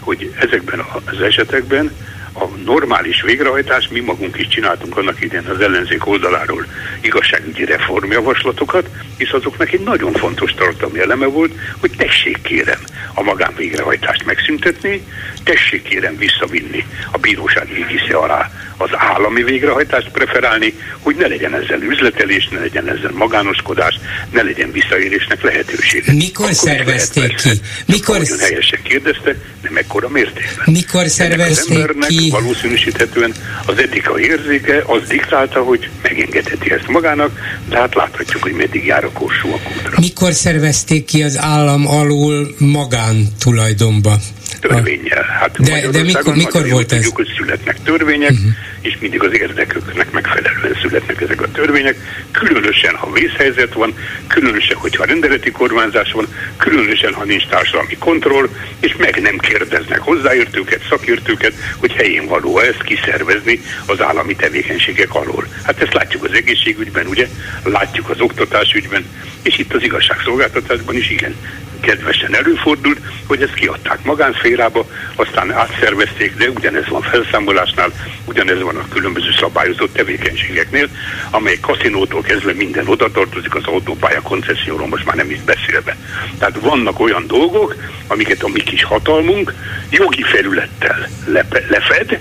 hogy ezekben az esetekben a normális végrehajtás, mi magunk is csináltunk annak idén az ellenzék oldaláról igazságügyi reformjavaslatokat, és azoknak egy nagyon fontos tartalmi eleme volt, hogy tessék kérem a magánvégrehajtást megszüntetni, tessék kérem visszavinni a bíróság égisze alá az állami végrehajtást preferálni, hogy ne legyen ezzel üzletelés, ne legyen ezzel magánoskodás, ne legyen visszaérésnek lehetősége. Mikor Akkor szervezték ki? Mikor... Nagyon helyesen kérdezte, de mekkora mértékben. Mikor szervezték ki? Valószínűsíthetően az etikai érzéke az diktálta, hogy megengedheti ezt magának, de hát láthatjuk, hogy meddig jár a korsó a kútra. Mikor szervezték ki az állam alul magántulajdonba törvényel. Hát de, de mikor, mikor volt ez? Tudjuk, hogy születnek törvények, uh-huh. És mindig az érdeköknek megfelelően születnek ezek a törvények, különösen, ha vészhelyzet van, különösen, hogyha rendeleti kormányzás van, különösen, ha nincs társadalmi kontroll, és meg nem kérdeznek hozzáértőket, szakértőket, hogy helyén való ezt kiszervezni az állami tevékenységek alól. Hát ezt látjuk az egészségügyben, ugye? Látjuk az oktatásügyben, és itt az igazságszolgáltatásban is igen kedvesen előfordult, hogy ezt kiadták magánszférába, aztán átszervezték, de ugyanez van felszámolásnál, ugyanez van a különböző szabályozott tevékenységeknél, amely kaszinótól kezdve minden oda tartozik, az autópálya koncesszióról most már nem is beszélve. Tehát vannak olyan dolgok, amiket a mi kis hatalmunk jogi felülettel lepe, lefed,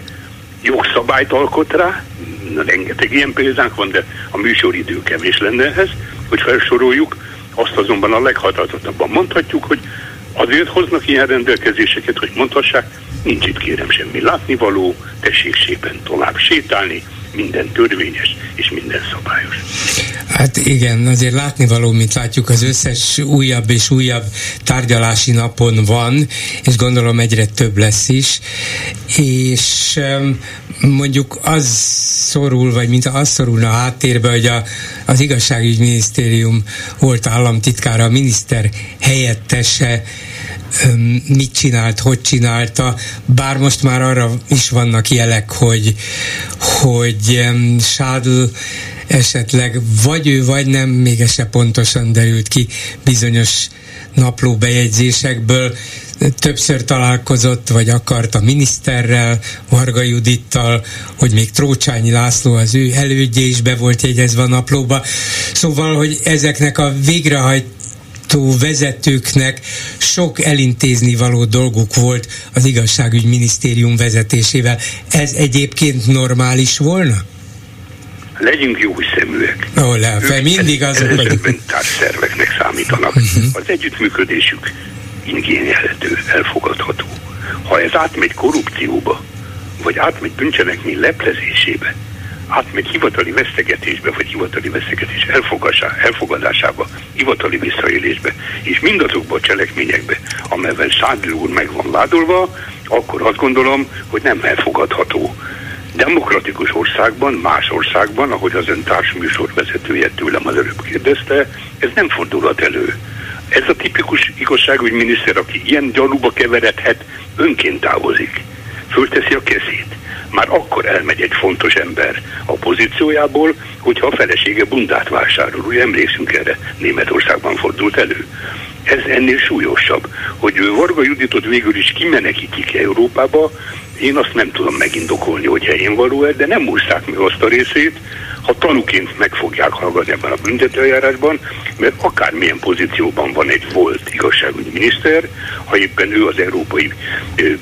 jogszabályt alkot rá, rengeteg ilyen példánk van, de a műsoridő kevés lenne ehhez, hogy felsoroljuk, azt azonban a leghatározottabban mondhatjuk, hogy azért hoznak ilyen rendelkezéseket, hogy mondhassák, nincs itt kérem semmi látnivaló, tessék szépen tovább sétálni, minden törvényes és minden szabályos. Hát igen, azért látnivaló, mint látjuk, az összes újabb és újabb tárgyalási napon van, és gondolom egyre több lesz is, és mondjuk az szorul, vagy mint az szorulna a háttérbe, hogy a, az igazságügyminisztérium volt államtitkára, a miniszter helyettese, mit csinált, hogy csinálta, bár most már arra is vannak jelek, hogy, hogy Sádl esetleg vagy ő, vagy nem, még ez se pontosan derült ki bizonyos napló bejegyzésekből, többször találkozott, vagy akart a miniszterrel, Varga Judittal, hogy még Trócsányi László az ő elődje is be volt jegyezve a naplóba. Szóval, hogy ezeknek a végrehajt vezetőknek sok elintézni való dolguk volt az igazságügyminisztérium vezetésével. Ez egyébként normális volna? Legyünk jó szeműek. Ó, le, fel, mindig azok vagyunk. szerveknek számítanak. Uh-huh. Az együttműködésük ingényelhető, elfogadható. Ha ez átmegy korrupcióba, vagy átmegy bűncselekmény leplezésébe, átmegy hivatali vesztegetésbe, vagy hivatali vesztegetés elfogadásába, hivatali visszaélésbe, és mindazokba a cselekményekbe, amelyben Sádli úr meg van vádolva, akkor azt gondolom, hogy nem elfogadható. Demokratikus országban, más országban, ahogy az ön társműsor vezetője tőlem az előbb kérdezte, ez nem fordulhat elő Ez a tipikus igazságügyminiszter, aki ilyen gyanúba keveredhet, önként távozik. Fölteszi a kezét. Már akkor elmegy egy fontos ember a pozíciójából, hogyha a felesége bundát vásárol. Ugye emlékszünk erre, Németországban fordult elő. Ez ennél súlyosabb, hogy Varga Juditot végül is kimenekítik Európába, én azt nem tudom megindokolni, hogy helyén való de nem úszták meg azt a részét, ha tanúként meg fogják hallgatni ebben a büntetőeljárásban, mert akármilyen pozícióban van egy volt igazságügyi miniszter, ha éppen ő az Európai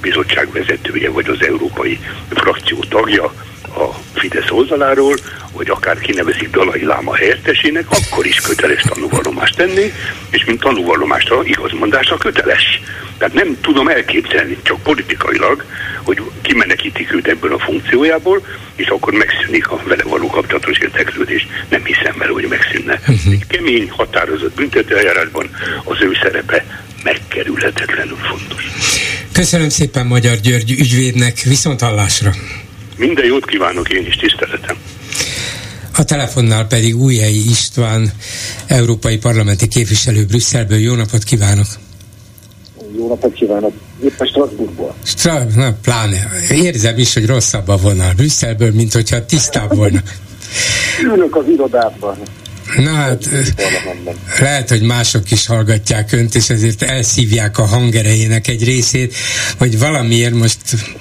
Bizottság vezetője, vagy az Európai Frakció tagja, a Fidesz oldaláról, vagy akár kinevezik Dalai Láma helyettesének, akkor is köteles tanúvallomást tenni, és mint tanúvallomásra, igazmondásra köteles. Tehát nem tudom elképzelni, csak politikailag, hogy kimenekítik őt ebből a funkciójából, és akkor megszűnik a vele való kapcsolatos érteklődés. Nem hiszem vele, hogy megszűnne. Uh-huh. Egy kemény, határozott büntetőeljárásban az ő szerepe megkerülhetetlenül fontos. Köszönöm szépen Magyar György ügyvédnek, viszont hallásra! Minden jót kívánok én is, tiszteletem! A telefonnál pedig Újhelyi István, európai parlamenti képviselő Brüsszelből. Jó napot kívánok! Jó napot kívánok! Éppen Strasbourgból. Stra- na, pláne. Érzem is, hogy rosszabb a vonal Brüsszelből, mint hogyha tisztább volna. Ülök az irodában. Na hát, lehet, hogy mások is hallgatják önt, és ezért elszívják a hangerejének egy részét, hogy valamiért most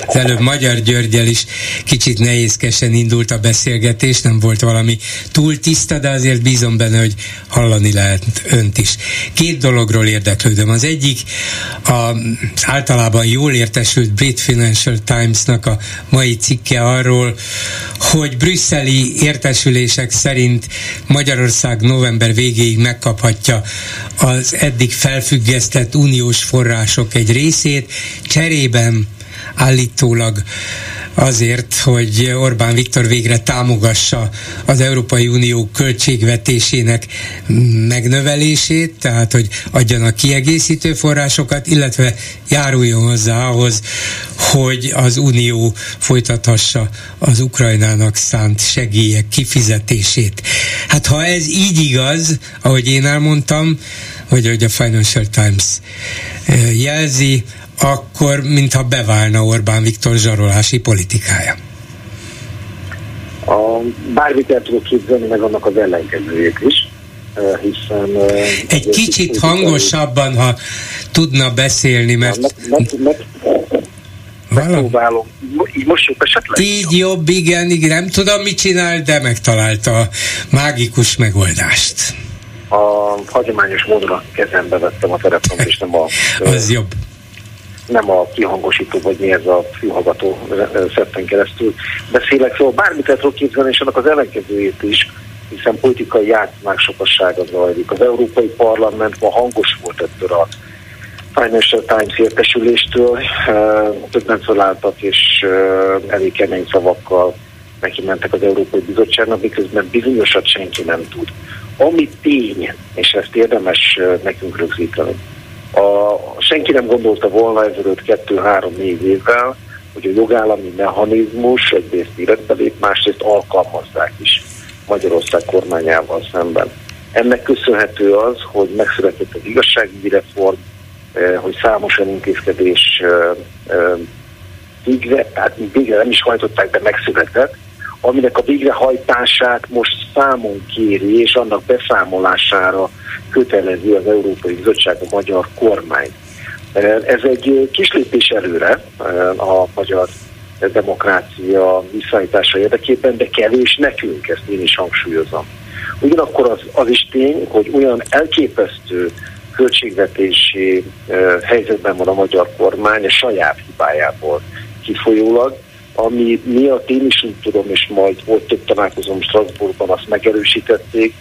előbb Magyar Györgyel is kicsit nehézkesen indult a beszélgetés, nem volt valami túl tiszta, de azért bízom benne, hogy hallani lehet önt is. Két dologról érdeklődöm. Az egyik az általában jól értesült Brit Financial Times-nak a mai cikke arról, hogy brüsszeli értesülések szerint Magyarország Magyarország november végéig megkaphatja az eddig felfüggesztett uniós források egy részét, cserében állítólag azért, hogy Orbán Viktor végre támogassa az Európai Unió költségvetésének megnövelését, tehát hogy adjanak kiegészítő forrásokat, illetve járuljon hozzá ahhoz, hogy az Unió folytathassa az Ukrajnának szánt segélyek kifizetését. Hát ha ez így igaz, ahogy én elmondtam, hogy, hogy a Financial Times eh, jelzi, akkor mintha beválna Orbán Viktor zsarolási politikája. A, bármit el tudok képzelni, meg annak az ellenkezőjét is hiszen... Egy kicsit hangosabban, ha tudna beszélni, mert... Meg, meg, meg, megpróbálom. Így most jobb esetleg? Így jobb, igen, igen, nem tudom, mit csinál, de megtalálta a mágikus megoldást. A hagyományos módra kezembe vettem a telefon, és nem a... Az jobb nem a kihangosító, vagy mi ez a fülhallgató szetten keresztül beszélek, szóval bármit el képzelni, és annak az ellenkezőjét is, hiszen politikai játszmák sokassága zajlik. Az Európai Parlament ma hangos volt ettől a Financial Times értesüléstől, többen felálltak, és elég kemény szavakkal neki mentek az Európai Bizottságnak, miközben bizonyosat senki nem tud. Ami tény, és ezt érdemes nekünk rögzíteni, a, senki nem gondolta volna ezelőtt kettő-három-négy évvel, hogy a jogállami mechanizmus egyrészt életbe lép, másrészt alkalmazzák is Magyarország kormányával szemben. Ennek köszönhető az, hogy megszületett az igazságügyi reform, eh, hogy számos olyan intézkedés eh, eh, végre, tehát végre nem is hajtották, de megszületett, aminek a végrehajtását most számon kéri, és annak beszámolására kötelezi az Európai Bizottság a magyar kormány. Ez egy kis lépés előre a magyar demokrácia visszaállítása érdekében, de kevés nekünk, ezt én is hangsúlyozom. Ugyanakkor az, az is tény, hogy olyan elképesztő költségvetési helyzetben van a magyar kormány a saját hibájából kifolyólag, ami miatt én is úgy tudom, és majd volt több találkozom Strasbourgban, azt megerősítették,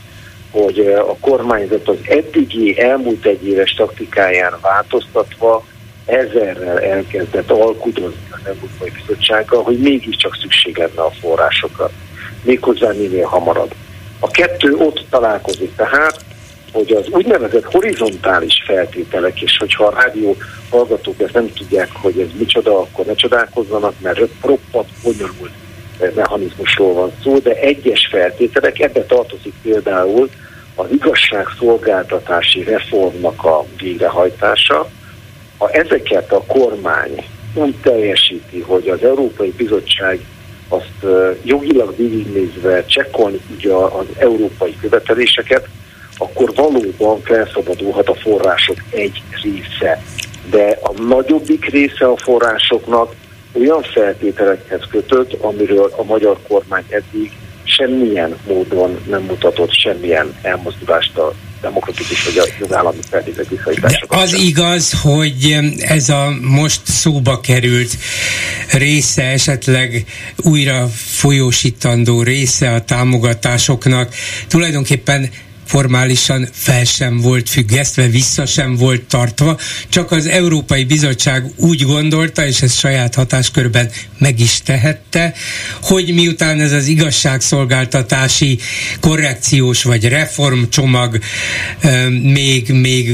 hogy a kormányzat az eddigi elmúlt egy éves taktikáján változtatva ezerrel elkezdett alkudozni az Európai Bizottsággal, hogy mégiscsak szükség lenne a forrásokra. Méghozzá minél hamarabb. A kettő ott találkozik tehát, hogy az úgynevezett horizontális feltételek, és hogyha a rádió hallgatók ezt nem tudják, hogy ez micsoda, akkor ne csodálkozzanak, mert roppant bonyolult mechanizmusról van szó, de egyes feltételek, ebbe tartozik például, az igazságszolgáltatási reformnak a végrehajtása. Ha ezeket a kormány úgy teljesíti, hogy az Európai Bizottság azt jogilag végignézve csekkolni tudja az európai követeléseket, akkor valóban felszabadulhat a források egy része. De a nagyobbik része a forrásoknak olyan feltételekhez kötött, amiről a magyar kormány eddig semmilyen módon nem mutatott semmilyen elmozdulást a demokratikus vagy a jogállami feltétek visszaítása. Az igaz, hogy ez a most szóba került része, esetleg újra folyósítandó része a támogatásoknak tulajdonképpen formálisan fel sem volt függesztve, vissza sem volt tartva, csak az Európai Bizottság úgy gondolta, és ezt saját hatáskörben meg is tehette, hogy miután ez az igazságszolgáltatási korrekciós vagy reformcsomag még, még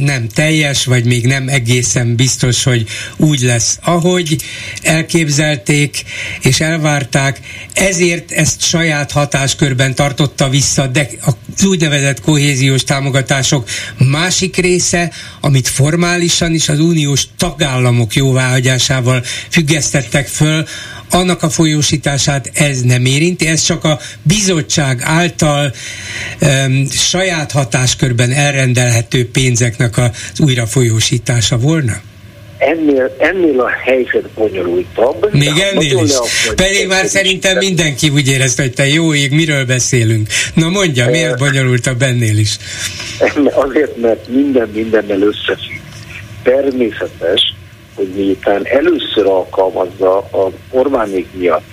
nem teljes, vagy még nem egészen biztos, hogy úgy lesz, ahogy elképzelték és elvárták, ezért ezt saját hatáskörben tartotta vissza, de az úgynevezett úgynevezett kohéziós támogatások másik része, amit formálisan is az uniós tagállamok jóváhagyásával függesztettek föl, annak a folyósítását ez nem érinti, ez csak a bizottság által um, saját hatáskörben elrendelhető pénzeknek az újrafolyósítása volna? Ennél, ennél a helyzet bonyolultabb. Még ennél is. Pedig már szerintem mindenki úgy érezte, hogy te jó ég, miről beszélünk. Na mondja, miért bonyolultabb ennél is? Azért, mert minden mindennel összefügg. Természetes, hogy miután először alkalmazza a Orbánék miatt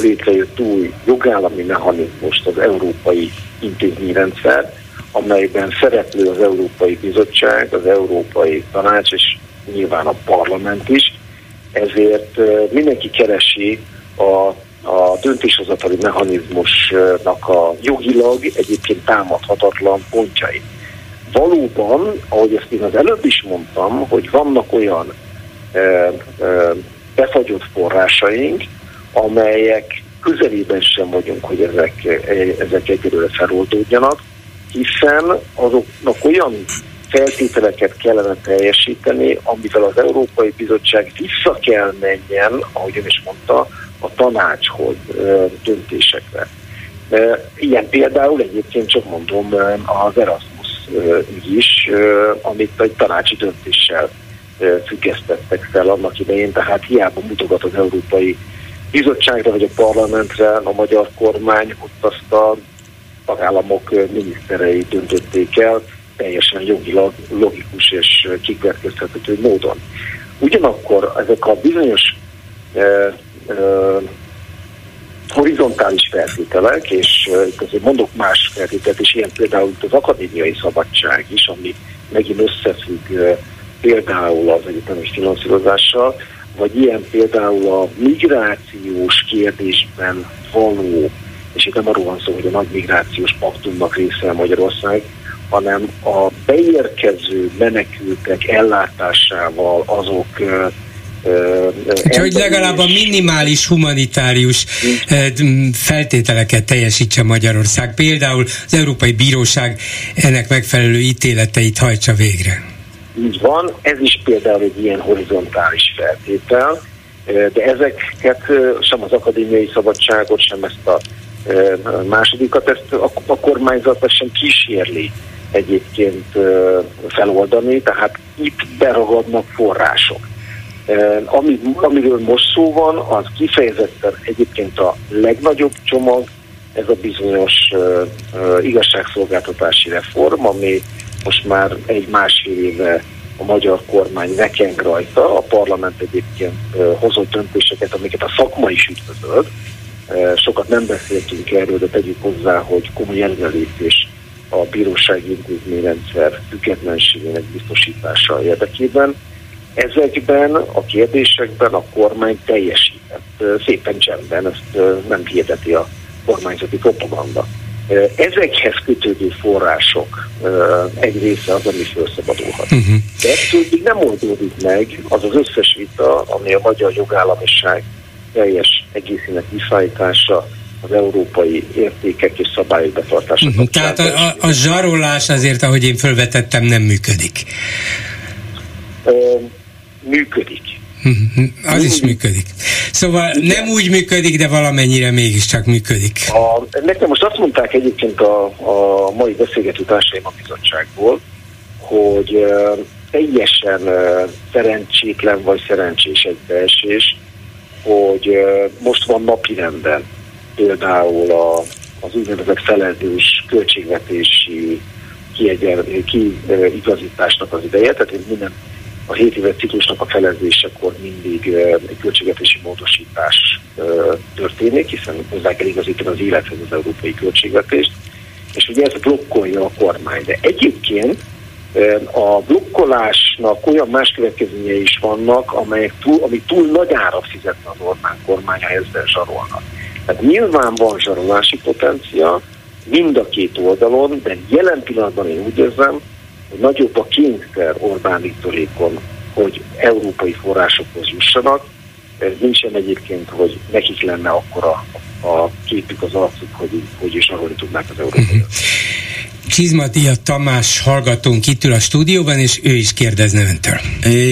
létrejött új jogállami mechanizmust az európai intézményrendszer, amelyben szereplő az Európai Bizottság, az Európai Tanács és nyilván a parlament is, ezért mindenki keresi a a döntéshozatali mechanizmusnak a jogilag egyébként támadhatatlan pontjai. Valóban, ahogy ezt én az előbb is mondtam, hogy vannak olyan e, e, befagyott forrásaink, amelyek közelében sem vagyunk, hogy ezek, ezek egyelőre feloldódjanak, hiszen azoknak olyan feltételeket kellene teljesíteni, amivel az Európai Bizottság vissza kell menjen, ahogy ön is mondta, a tanácshoz döntésekre. Ilyen például egyébként csak mondom az Erasmus is, amit egy tanácsi döntéssel függesztettek fel annak idején, tehát hiába mutogat az Európai Bizottságra vagy a parlamentre a magyar kormány, ott azt a tagállamok miniszterei döntötték el, teljesen jogilag logikus és kikövetkeztethető módon. Ugyanakkor ezek a bizonyos e, e, horizontális feltételek, és itt azért mondok más feltételt, és ilyen például az akadémiai szabadság is, ami megint összefügg például az egyetemi finanszírozással, vagy ilyen például a migrációs kérdésben való, és itt nem arról van szó, hogy a nagy migrációs paktumnak része Magyarország, hanem a beérkező menekültek ellátásával azok hogy legalább a minimális humanitárius feltételeket teljesítse Magyarország. Például az Európai Bíróság ennek megfelelő ítéleteit hajtsa végre. Így van, ez is például egy ilyen horizontális feltétel, de ezeket sem az akadémiai szabadságot, sem ezt a másodikat, ezt a kormányzat sem kísérli egyébként feloldani, tehát itt beragadnak források. Ami, amiről most szó van, az kifejezetten egyébként a legnagyobb csomag, ez a bizonyos igazságszolgáltatási reform, ami most már egy másfél éve a magyar kormány nekeng rajta, a parlament egyébként hozott döntéseket, amiket a szakma is üdvözöl. Uh, sokat nem beszéltünk erről, de tegyük hozzá, hogy komoly előrelépés a bírósági intézményrendszer függetlenségének biztosítása érdekében. Ezekben a kérdésekben a kormány teljesített szépen csendben, ezt nem hirdeti a kormányzati propaganda. Ezekhez kötődő források egy része az, ami felszabadulhat. Uh-huh. De ettől még nem oldódik meg az az összes vita, ami a magyar jogállamiság teljes egészének visszaállítása, az európai értékek és szabályok betartása. Uh-huh. Tehát a, a, a zsarolás azért, ahogy én felvetettem, nem működik. Ö, működik. Uh-huh. Az is működik. Szóval Igen. nem úgy működik, de valamennyire mégiscsak működik. A, nekem most azt mondták egyébként a, a mai beszélgető társaim a bizottságból, hogy uh, teljesen uh, szerencsétlen vagy szerencsés egy beesés, hogy uh, most van napirenden például a, az úgynevezett felezős költségvetési kiigazításnak az ideje, tehát minden a 7 éves ciklusnak a felezésekor mindig egy költségvetési módosítás történik, hiszen hozzá kell igazítani az élethez az európai költségvetést, és ugye ez blokkolja a kormány. De egyébként a blokkolásnak olyan más következményei is vannak, amelyek túl, amik túl nagy árat fizetne az Orbán kormány, ha ezzel zsarolnak. Tehát nyilván van zsarolási potencia mind a két oldalon, de jelen pillanatban én úgy érzem, hogy nagyobb a kényszer Orbán Viktorékon, hogy európai forrásokhoz jussanak. Ez nincsen egyébként, hogy nekik lenne akkora a képük az arcuk, hogy, hogy is arról tudnák az európai. Csizmadia Tamás hallgatónk itt ül a stúdióban, és ő is kérdezne öntől.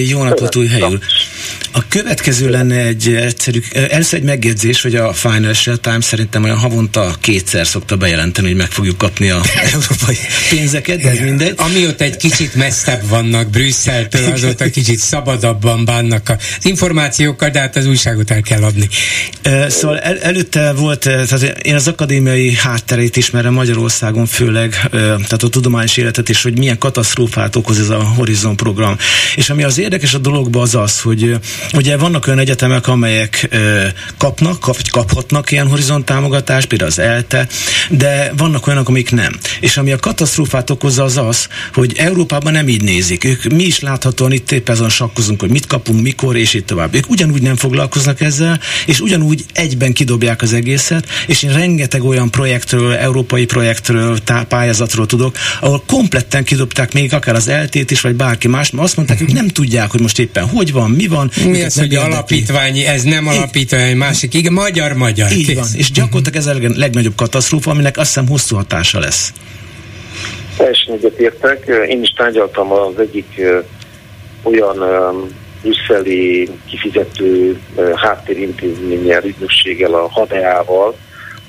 Jó napot, új helyül. A következő lenne egy egyszerű, először egy megjegyzés, hogy a Financial Times szerintem olyan havonta kétszer szokta bejelenteni, hogy meg fogjuk kapni a európai pénzeket, de ez mindegy. Amióta egy kicsit messzebb vannak Brüsszeltől, azóta kicsit szabadabban bánnak az információkkal, de hát az újságot el kell adni. Szóval el, előtte volt, tehát én az akadémiai hátterét ismerem Magyarországon főleg, tehát a tudományos életet is, hogy milyen katasztrófát okoz ez a Horizon program. És ami az érdekes a dologban az az, hogy ugye vannak olyan egyetemek, amelyek kapnak, kap, kaphatnak ilyen horizont támogatást, például az ELTE, de vannak olyanok, amik nem. És ami a katasztrófát okozza az az, hogy Európában nem így nézik. Ők mi is láthatóan itt épp ezen sakkozunk, hogy mit kapunk, mikor, és így tovább. Ők ugyanúgy nem foglalkoznak ezzel, és ugyanúgy egyben kidobják az egészet, és én rengeteg olyan projektről, európai projektről, pályázatról tudok, ahol kompletten kidobták még akár az eltét is, vagy bárki más, mert azt mondták, hogy nem tudják, hogy most éppen hogy van, mi van. Mi az, hogy alapítványi, ez nem alapítvány, másik, igen, magyar-magyar. Így van, és gyakorlatilag ez a legnagyobb katasztrófa, aminek azt hiszem hosszú hatása lesz. Teljesen egyetértek. Én is tárgyaltam az egyik olyan brüsszeli kifizető háttérintézménnyel, ügynökséggel, a HADEA-val,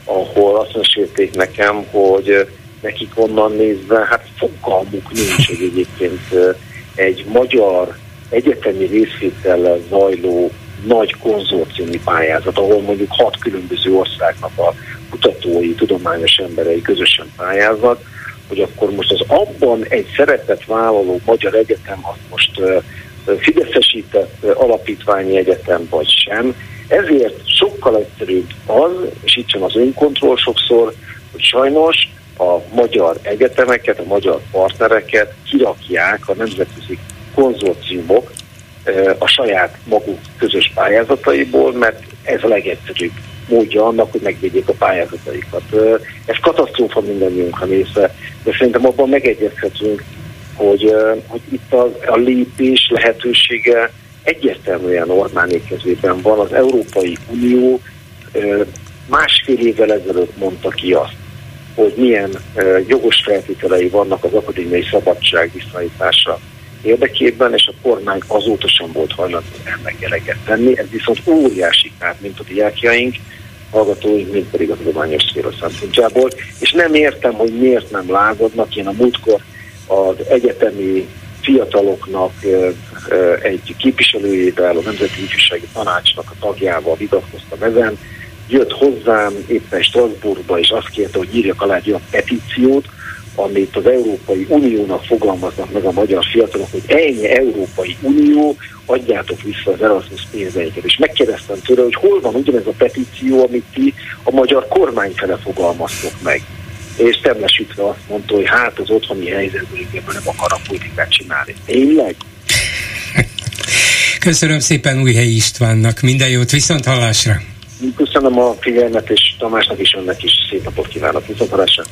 ahol azt mesélték nekem, hogy nekik onnan nézve, hát fogalmuk nincs, hogy egyébként egy magyar egyetemi részvétellel zajló nagy konzorciumi pályázat, ahol mondjuk hat különböző országnak a kutatói, tudományos emberei közösen pályáznak, hogy akkor most az abban egy szerepet vállaló magyar egyetem, az most fideszesített alapítványi egyetem vagy sem. Ezért sokkal egyszerűbb az, és itt sem az önkontroll sokszor, hogy sajnos a magyar egyetemeket, a magyar partnereket kirakják a nemzetközi konzorciumok a saját maguk közös pályázataiból, mert ez a legegyszerűbb módja annak, hogy megvédjék a pályázataikat. Ez katasztrófa mindannyiunkra nézve, de szerintem abban megegyezhetünk, hogy, hogy itt a, a lépés lehetősége egyértelműen Orbán kezében van. Az Európai Unió másfél évvel ezelőtt mondta ki azt, hogy milyen jogos feltételei vannak az akadémiai szabadság viszonyítása érdekében, és a kormány azóta sem volt hajlandó ennek eleget tenni. Ez viszont óriási kár, mint a diákjaink, hallgatóink, mint pedig a tudományos szféra szempontjából. És nem értem, hogy miért nem lázadnak. Én a múltkor az egyetemi fiataloknak egy képviselőjével, a Nemzeti Ifjúsági Tanácsnak a tagjával vitatkoztam ezen, jött hozzám éppen Strasbourgba, és azt kérte, hogy írjak alá egy olyan petíciót, amit az Európai Uniónak fogalmaznak meg a magyar fiatalok, hogy ennyi Európai Unió, adjátok vissza az Erasmus pénzeiket. És megkérdeztem tőle, hogy hol van ugyanez a petíció, amit ti a magyar kormány fele fogalmaztok meg. És temlesítve azt mondta, hogy hát az otthoni helyzetből nem akar a politikát csinálni. Tényleg? Köszönöm szépen Újhelyi Istvánnak. Minden jót, viszont hallásra! Köszönöm a figyelmet, és Tamásnak is önnek is szép napot kívánok. Viszont hallásra!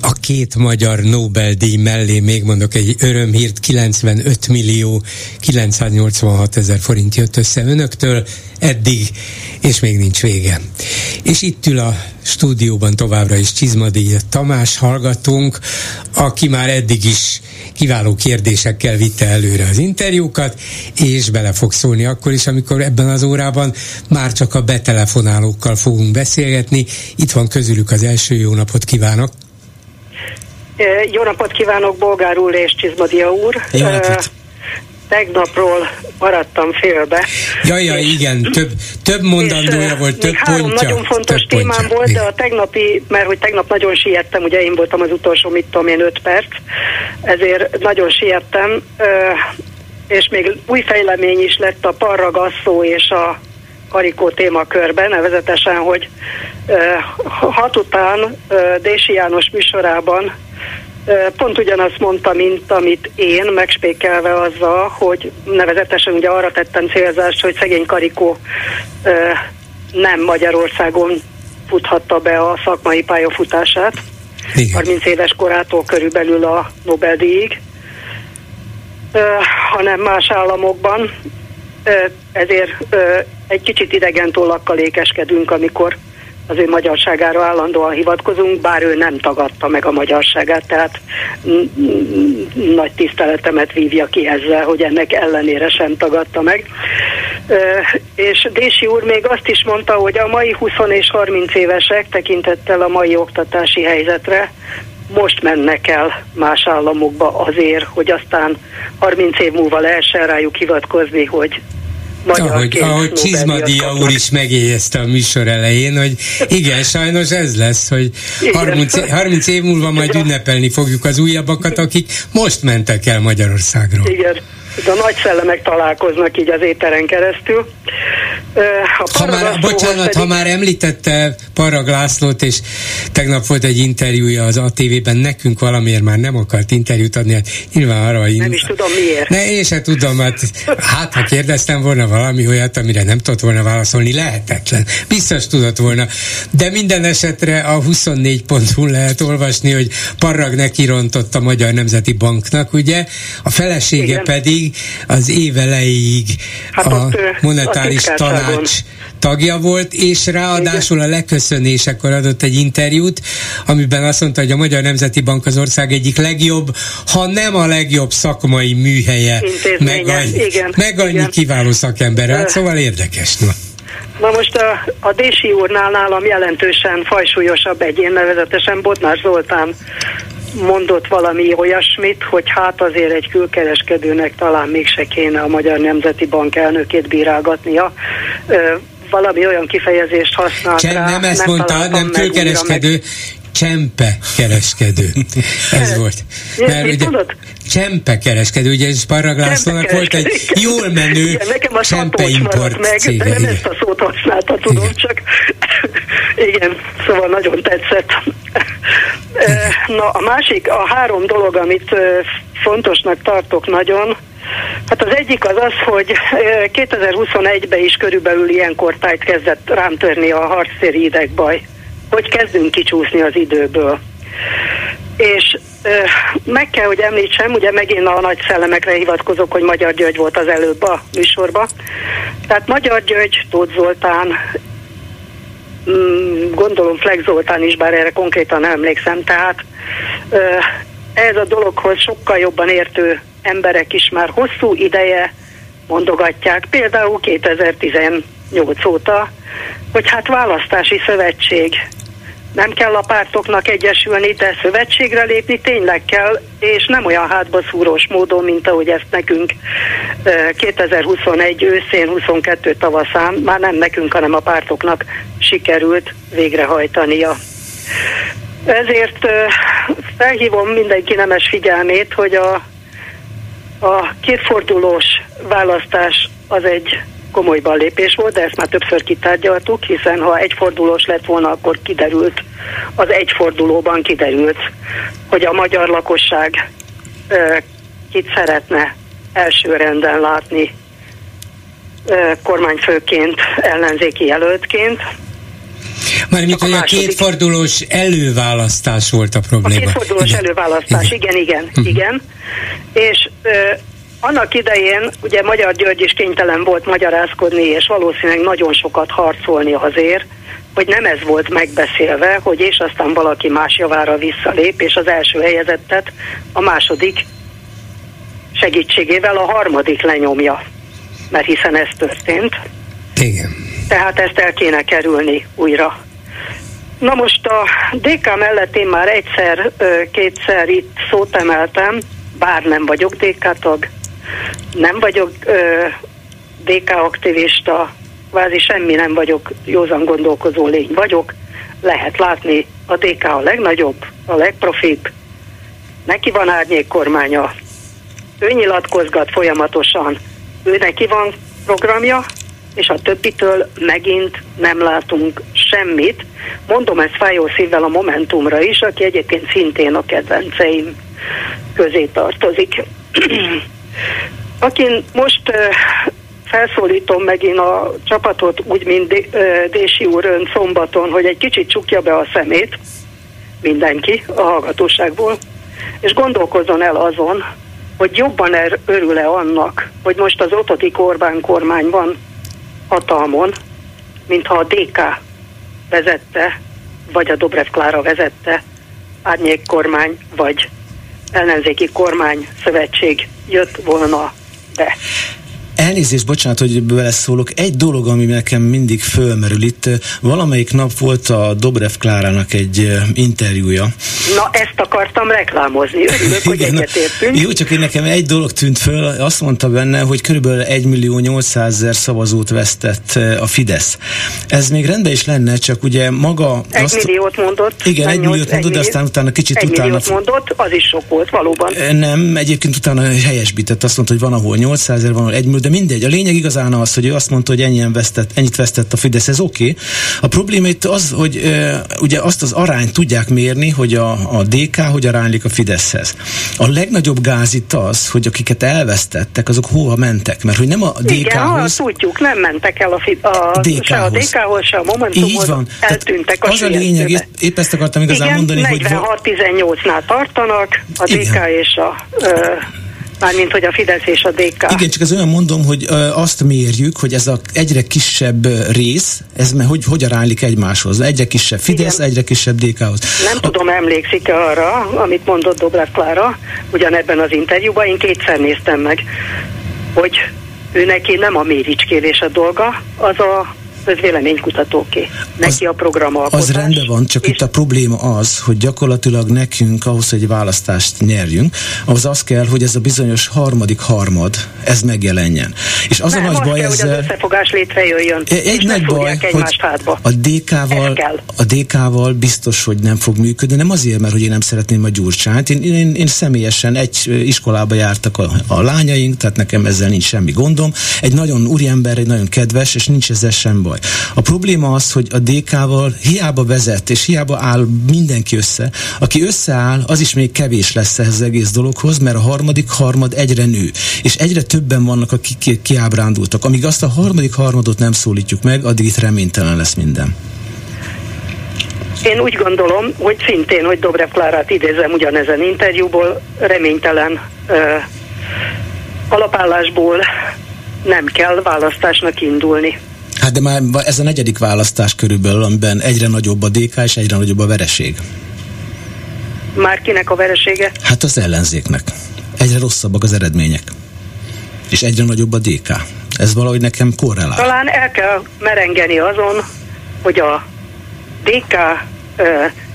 A két magyar Nobel-díj mellé még mondok egy örömhírt, 95 millió 986 ezer forint jött össze önöktől eddig, és még nincs vége. és itt ül a stúdióban továbbra is Csizmadi Tamás hallgatónk, aki már eddig is kiváló kérdésekkel vitte előre az interjúkat, és bele fog szólni akkor is, amikor ebben az órában már csak a betelefonálókkal fogunk beszélgetni. Itt van közülük az első jó napot kívánok! Jó napot kívánok, Bolgár úr és Csizmadia úr! Jó napot! tegnapról maradtam félbe. Jaj, jaj, igen, több, több mondandója volt, több három pontja. nagyon fontos témám pontja. volt, de a tegnapi, mert hogy tegnap nagyon siettem, ugye én voltam az utolsó, mit tudom én, öt perc, ezért nagyon siettem, és még új fejlemény is lett a parragasszó és a karikó témakörben, nevezetesen, hogy hat után Dési János műsorában pont ugyanazt mondta, mint amit én, megspékelve azzal, hogy nevezetesen ugye arra tettem célzást, hogy szegény Karikó nem Magyarországon futhatta be a szakmai pályafutását. Igen. 30 éves korától körülbelül a Nobel-díjig, hanem más államokban. Ezért egy kicsit idegen tollakkal ékeskedünk, amikor az ő magyarságára állandóan hivatkozunk, bár ő nem tagadta meg a magyarságát, tehát nagy tiszteletemet vívja ki ezzel, hogy ennek ellenére sem tagadta meg. És Dési úr még azt is mondta, hogy a mai 20 és 30 évesek tekintettel a mai oktatási helyzetre most mennek el más államokba azért, hogy aztán 30 év múlva lehessen rájuk hivatkozni, hogy ahogy, ahogy Csizmadia úr is megjegyezte a műsor elején, hogy igen, sajnos ez lesz, hogy 30, 30 év múlva majd ünnepelni fogjuk az újabbakat, akik most mentek el Magyarországról. Igen, de a nagy szellemek találkoznak így az éteren keresztül. Ha már, bocsánat, pedig... ha már említette Parag Lászlót, és tegnap volt egy interjúja az ATV-ben, nekünk valamiért már nem akart interjút adni, hát nyilván arra... Nem is tudom miért. Ne, én se tudom, hát, hát ha kérdeztem volna valami olyat, amire nem tudott volna válaszolni, lehetetlen. Biztos tudott volna. De minden esetre a 24.hu lehet olvasni, hogy Parag nekirontott a Magyar Nemzeti Banknak, ugye? A felesége Igen. pedig az év elejéig hát a monetáris a tanács tagja volt, és ráadásul a leköszönésekor adott egy interjút, amiben azt mondta, hogy a Magyar Nemzeti Bank az ország egyik legjobb, ha nem a legjobb szakmai műhelye, meg annyi, igen, meg annyi igen. kiváló szakember. Hát szóval érdekes. No. Na most a, a Dési úrnál nálam jelentősen fajsúlyosabb egyén, nevezetesen Bodnár Zoltán mondott valami olyasmit, hogy hát azért egy külkereskedőnek talán mégse kéne a Magyar Nemzeti Bank elnökét bírálgatnia. valami olyan kifejezést használt Csem, rá, nem ezt nem mondta, nem külkereskedő, csempe kereskedő. Ez volt. Mert ugye, tudod? Csempe kereskedő, ugye Sparrag Lászlónak volt egy jól menő igen, nekem a csempe import meg, cége. De nem ezt a szót használta, tudom, igen. csak igen, szóval nagyon tetszett. Na, a másik, a három dolog, amit fontosnak tartok nagyon, Hát az egyik az az, hogy 2021-ben is körülbelül ilyenkor tájt kezdett rám törni a harcszéri idegbaj, hogy kezdünk kicsúszni az időből. És meg kell, hogy említsem, ugye megint a nagy szellemekre hivatkozok, hogy Magyar György volt az előbb a műsorban. Tehát Magyar György, Tóth Zoltán, gondolom Flex Zoltán is, bár erre konkrétan nem emlékszem, tehát ez a dologhoz sokkal jobban értő emberek is már hosszú ideje mondogatják, például 2018 óta, hogy hát választási szövetség nem kell a pártoknak egyesülni, de szövetségre lépni tényleg kell, és nem olyan hátba szúrós módon, mint ahogy ezt nekünk 2021 őszén, 22 tavaszán, már nem nekünk, hanem a pártoknak sikerült végrehajtania. Ezért felhívom mindenki nemes figyelmét, hogy a, a kétfordulós választás az egy komoly lépés volt, de ezt már többször kitárgyaltuk, hiszen ha egyfordulós lett volna, akkor kiderült, az egyfordulóban kiderült, hogy a magyar lakosság ö, kit szeretne első renden látni ö, kormányfőként, ellenzéki jelöltként. Mármint, hogy a, a kétfordulós előválasztás volt a probléma. A kétfordulós igen. előválasztás, igen, igen, igen. Uh-huh. igen. És ö, annak idején ugye Magyar György is kénytelen volt magyarázkodni, és valószínűleg nagyon sokat harcolni azért, hogy nem ez volt megbeszélve, hogy és aztán valaki más javára visszalép, és az első helyezettet a második segítségével a harmadik lenyomja. Mert hiszen ez történt. Igen. Tehát ezt el kéne kerülni újra. Na most a DK mellett én már egyszer, kétszer itt szót emeltem, bár nem vagyok DK tag, nem vagyok DK aktivista, vázi semmi nem vagyok, józan gondolkozó lény vagyok, lehet látni, a DK a legnagyobb, a legprofibb, neki van árnyék kormánya, ő nyilatkozgat folyamatosan, ő neki van programja, és a többitől megint nem látunk semmit. Mondom ezt fájó szívvel a Momentumra is, aki egyébként szintén a kedvenceim közé tartozik. Akin most felszólítom megint a csapatot, úgy, mint Dési úr ön szombaton, hogy egy kicsit csukja be a szemét, mindenki a hallgatóságból, és gondolkozzon el azon, hogy jobban er, örül-e annak, hogy most az Otodik Orbán kormány van hatalmon, mintha a DK vezette, vagy a Dobrev Klára vezette, árnyék kormány, vagy ellenzéki kormány szövetség jött volna be. Elnézést, bocsánat, hogy beleszólok. Egy dolog, ami nekem mindig fölmerül itt, valamelyik nap volt a Dobrev Klárának egy interjúja. Na, ezt akartam reklámozni. Örülök, hogy egyetértünk. Jó, csak én nekem egy dolog tűnt föl, azt mondta benne, hogy körülbelül 1 millió 800 ezer szavazót vesztett a Fidesz. Ez még rendben is lenne, csak ugye maga... Egy azt... milliót mondott. Igen, egy milliót mondott, de aztán utána kicsit egy utána... Egy mondott, az is sok volt, valóban. Nem, egyébként utána helyesbített, azt mondta, hogy van ahol 800 ezer, van ahol 1 millió, de mindegy. A lényeg igazán az, hogy ő azt mondta, hogy ennyien vesztett, ennyit vesztett a Fidesz, ez oké. Okay. A probléma itt az, hogy e, ugye azt az arányt tudják mérni, hogy a, a DK hogy aránylik a Fideszhez. A legnagyobb gáz itt az, hogy akiket elvesztettek, azok hova mentek, mert hogy nem a DK-hoz... Igen, tudjuk, nem mentek el a, a, DK-hoz. se a DK-hoz, se a Momentumhoz, Így van. eltűntek a Az a lényeg, épp, épp ezt akartam igazán Igen, mondani, 46 hogy... 46-18-nál tartanak, a Igen. DK és a... Ö, Mármint, hogy a Fidesz és a DK. Igen, csak az olyan mondom, hogy azt mérjük, hogy ez a egyre kisebb rész, ez hogy, hogy aránylik egymáshoz. Egyre kisebb Fidesz, Igen. egyre kisebb DK-hoz. Nem a... tudom, emlékszik-e arra, amit mondott Dobrev Klára, ugyanebben az interjúban, én kétszer néztem meg, hogy ő neki nem a méricskélés a dolga, az a közvéleménykutatóké. Neki az, a program Az rendben van, csak itt a probléma az, hogy gyakorlatilag nekünk ahhoz, hogy választást nyerjünk, ahhoz az kell, hogy ez a bizonyos harmadik harmad, ez megjelenjen. És az Nem, a nagy baj kell, ezzel... hogy az összefogás létrejöjjön. Egy, nagy baj, hogy a DK-val, a DK-val biztos, hogy nem fog működni, nem azért, mert hogy én nem szeretném a gyurcsányt. Én, én, én személyesen egy iskolába jártak a, a lányaink, tehát nekem ezzel nincs semmi gondom. Egy nagyon úriember, egy nagyon kedves, és nincs ezzel sem baj. A probléma az, hogy a DK-val hiába vezet, és hiába áll mindenki össze. Aki összeáll, az is még kevés lesz ehhez az egész dologhoz, mert a harmadik harmad egyre nő. És egyre többen vannak, akik ki- kiábrándultak. Amíg azt a harmadik harmadot nem szólítjuk meg, addig itt reménytelen lesz minden. Én úgy gondolom, hogy szintén, hogy Dobrev Klárát idézem ugyanezen interjúból, reménytelen ö, alapállásból nem kell választásnak indulni. Hát de már ez a negyedik választás körülbelül, amiben egyre nagyobb a DK és egyre nagyobb a vereség. Már kinek a veresége? Hát az ellenzéknek. Egyre rosszabbak az eredmények. És egyre nagyobb a DK. Ez valahogy nekem korrelál. Talán el kell merengeni azon, hogy a DK uh,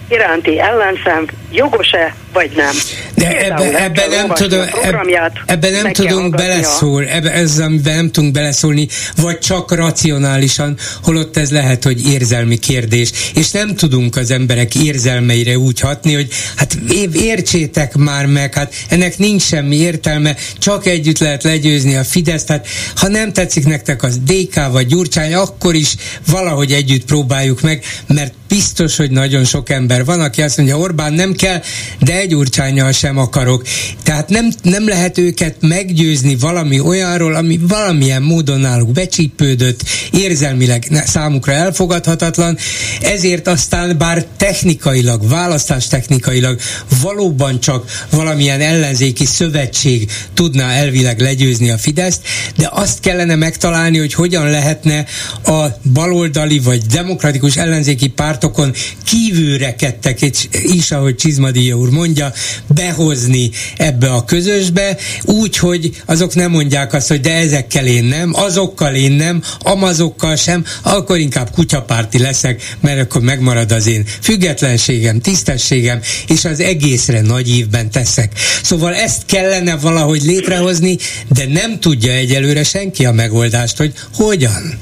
iránti ellenszem jogos-e vagy nem. De ebben ebbe nem, tudom, ebbe, ebbe nem tudunk beleszólni, ebbe, ezzel nem tudunk beleszólni, vagy csak racionálisan, holott ez lehet, hogy érzelmi kérdés, és nem tudunk az emberek érzelmeire úgy hatni, hogy hát értsétek már meg, hát ennek nincs semmi értelme, csak együtt lehet legyőzni a Fidesz, tehát ha nem tetszik nektek az DK vagy Gyurcsány, akkor is valahogy együtt próbáljuk meg, mert biztos, hogy nagyon sok ember van, aki azt mondja, Orbán nem kell, de egy urcsányjal sem akarok. Tehát nem, nem lehet őket meggyőzni valami olyanról, ami valamilyen módon náluk becsípődött, érzelmileg számukra elfogadhatatlan, ezért aztán bár technikailag, választás technikailag valóban csak valamilyen ellenzéki szövetség tudná elvileg legyőzni a Fideszt, de azt kellene megtalálni, hogy hogyan lehetne a baloldali vagy demokratikus ellenzéki pártokon kívülrekedtek, is, ahogy Csizmadia úr mondja, behozni ebbe a közösbe, úgy, hogy azok nem mondják azt, hogy de ezekkel én nem, azokkal én nem, amazokkal sem, akkor inkább kutyapárti leszek, mert akkor megmarad az én függetlenségem, tisztességem, és az egészre nagy évben teszek. Szóval ezt kellene valahogy létrehozni, de nem tudja egyelőre senki a megoldást, hogy hogyan.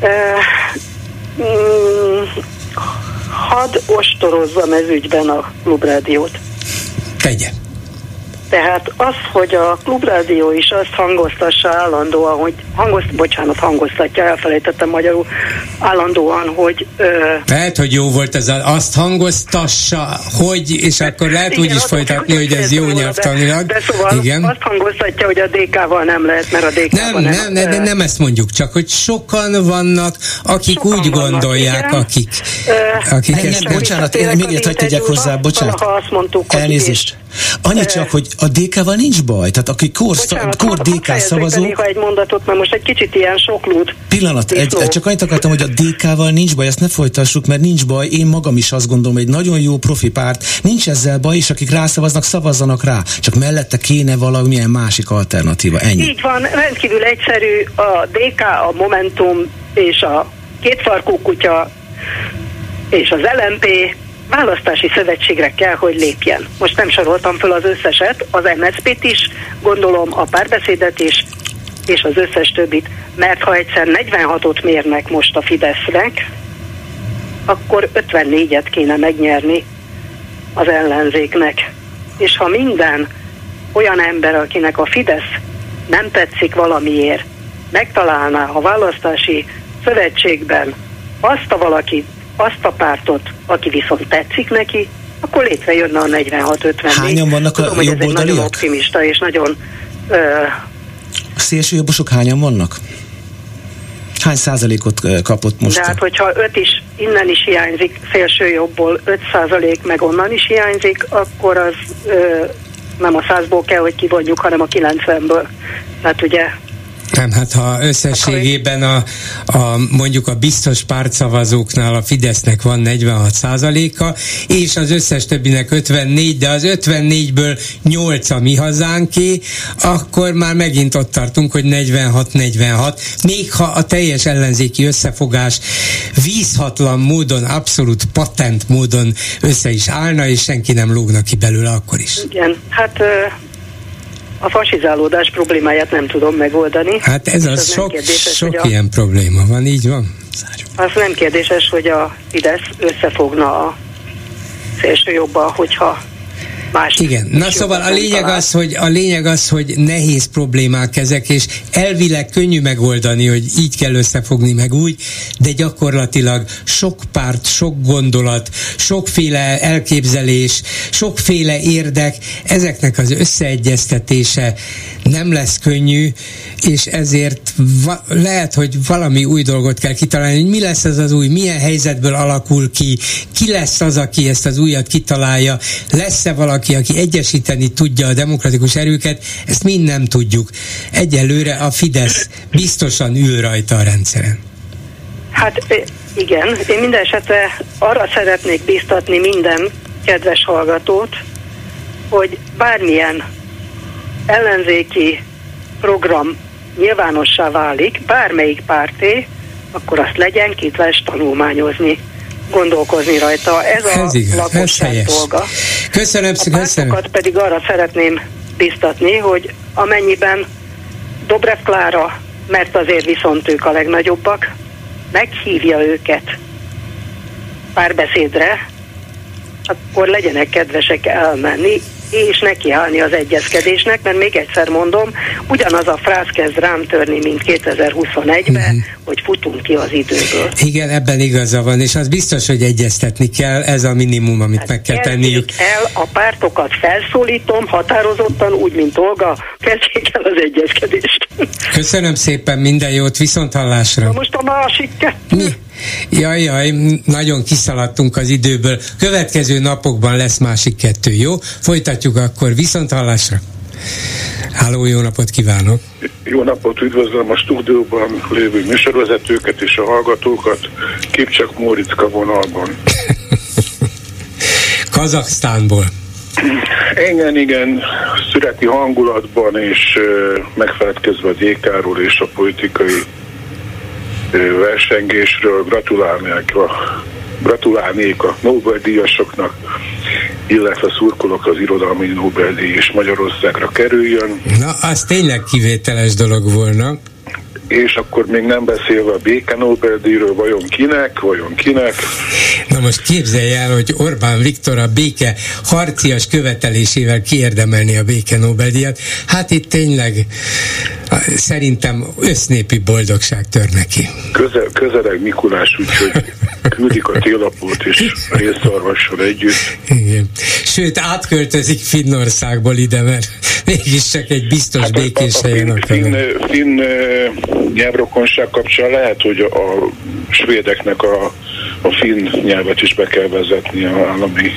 Uh, mm, hadd ostorozzam ez ügyben a klubrádiót. Tegye. Tehát az, hogy a klubrádió is azt hangoztassa állandóan, hogy hangoz, bocsánat, hangoztatja, elfelejtettem magyarul, állandóan, hogy... Ö, lehet, hogy jó volt ez, az, azt hangoztassa, hogy, és akkor lehet igen, úgy is folytatni, hogy ez jó nyelvtanilag. De, de szóval igen. azt hangoztatja, hogy a DK-val nem lehet, mert a DK-val nem, nem, nem, nem, nem ezt mondjuk, csak hogy sokan vannak, akik sokan úgy vannak, gondolják, igen. akik... Ö, akik nem, nem, bocsánat, én még egy tegyek hozzá, bocsánat. Azt mondtuk, Elnézést. Annyit csak, hogy a DK-val nincs baj. Tehát aki kor, kor DK szavazó... Egy mondatot, mert most egy kicsit ilyen soklút. Pillanat, egy, csak annyit akartam, hogy a DK-val nincs baj, ezt ne folytassuk, mert nincs baj. Én magam is azt gondolom, hogy egy nagyon jó profi párt, nincs ezzel baj, és akik rászavaznak, szavazzanak rá. Csak mellette kéne valamilyen másik alternatíva. Ennyi. Így van, rendkívül egyszerű. A DK, a Momentum és a kétfarkú kutya és az LMP választási szövetségre kell, hogy lépjen. Most nem soroltam föl az összeset, az MSZP-t is, gondolom a párbeszédet is, és az összes többit, mert ha egyszer 46-ot mérnek most a Fidesznek, akkor 54-et kéne megnyerni az ellenzéknek. És ha minden olyan ember, akinek a Fidesz nem tetszik valamiért, megtalálná a választási szövetségben azt a valakit, azt a pártot, aki viszont tetszik neki, akkor létrejönne a 46-54. Hányan vannak Tudom, a jobboldaliak? nagyon optimista és nagyon... szélsőjobbosok hányan vannak? Hány százalékot kapott most? De hát, hogyha öt is innen is hiányzik, szélső jobbból 5 százalék, meg onnan is hiányzik, akkor az ö, nem a százból kell, hogy kivonjuk, hanem a 90-ből. Tehát ugye nem, hát ha összességében a, a mondjuk a biztos pártszavazóknál a Fidesznek van 46 százaléka, és az összes többinek 54, de az 54-ből 8 a mi hazánké, akkor már megint ott tartunk, hogy 46-46, még ha a teljes ellenzéki összefogás vízhatlan módon, abszolút patent módon össze is állna, és senki nem lógna ki belőle akkor is. Igen, hát a fasizálódás problémáját nem tudom megoldani. Hát ez az, az sok, kérdéses, sok a, ilyen probléma van, így van. Az nem kérdéses, hogy a Fidesz összefogna a szélső jobba, hogyha más. Igen, na szóval a lényeg az, hogy a lényeg az, hogy nehéz problémák ezek, és elvileg könnyű megoldani, hogy így kell összefogni meg úgy, de gyakorlatilag sok párt, sok gondolat, sokféle elképzelés, sokféle érdek, ezeknek az összeegyeztetése nem lesz könnyű, és ezért va- lehet, hogy valami új dolgot kell kitalálni, hogy mi lesz ez az új, milyen helyzetből alakul ki, ki lesz az, aki ezt az újat kitalálja, lesz-e valaki, aki egyesíteni tudja a demokratikus erőket, ezt mind nem tudjuk. Egyelőre a Fidesz biztosan ül rajta a rendszeren. Hát igen, én minden esetre arra szeretnék biztatni minden kedves hallgatót, hogy bármilyen ellenzéki program nyilvánossá válik, bármelyik párté, akkor azt legyen képes tanulmányozni gondolkozni rajta. Ez, ez a igaz, lakosság ez dolga. Köszönöm, a köszönöm. pedig arra szeretném biztatni, hogy amennyiben Dobrev Klára, mert azért viszont ők a legnagyobbak, meghívja őket párbeszédre, akkor legyenek kedvesek elmenni, és nekiállni az egyezkedésnek, mert még egyszer mondom, ugyanaz a fráz kezd rám törni, mint 2021-ben, uh-huh. Mhm. hogy futunk ki az időből. Igen, ebben igaza van, és az biztos, hogy egyeztetni kell, ez a minimum, amit hát meg kell tenniük. el, a pártokat felszólítom, határozottan, úgy, mint Olga, kezdjék el az egyezkedést. Köszönöm szépen, minden jót, viszont hallásra. Na most a másik kettő. Mi? Jaj, jaj, nagyon kiszaladtunk az időből. Következő napokban lesz másik kettő, jó? Folytatjuk akkor viszont hallásra. Háló, jó napot kívánok! Jó napot, üdvözlöm a stúdióban lévő műsorvezetőket és a hallgatókat. Kipcsak Móriczka vonalban. Kazaksztánból. Igen, igen, szüreti hangulatban és megfeledkezve a DK-ról és a politikai versengésről gratulálnék a, gratulálnék a Nobel-díjasoknak, illetve szurkolok az irodalmi Nobel-díj is Magyarországra kerüljön. Na, az tényleg kivételes dolog volna és akkor még nem beszélve a béke Nobel-díjról, vajon kinek, vajon kinek. Na most képzelj el, hogy Orbán Viktor a béke harcias követelésével kiérdemelni a béke Nobel-díjat. Hát itt tényleg szerintem össznépi boldogság tör neki. Közel, közeleg Mikulás, úgyhogy küldik a télapót és részszarvassal együtt. Igen. Sőt, átköltözik Finnországból ide, mert mégis csak egy biztos hát békés helyen akar. Finn, finn nyelvrokonság kapcsán lehet, hogy a svédeknek a, a finn nyelvet is be kell vezetni a állami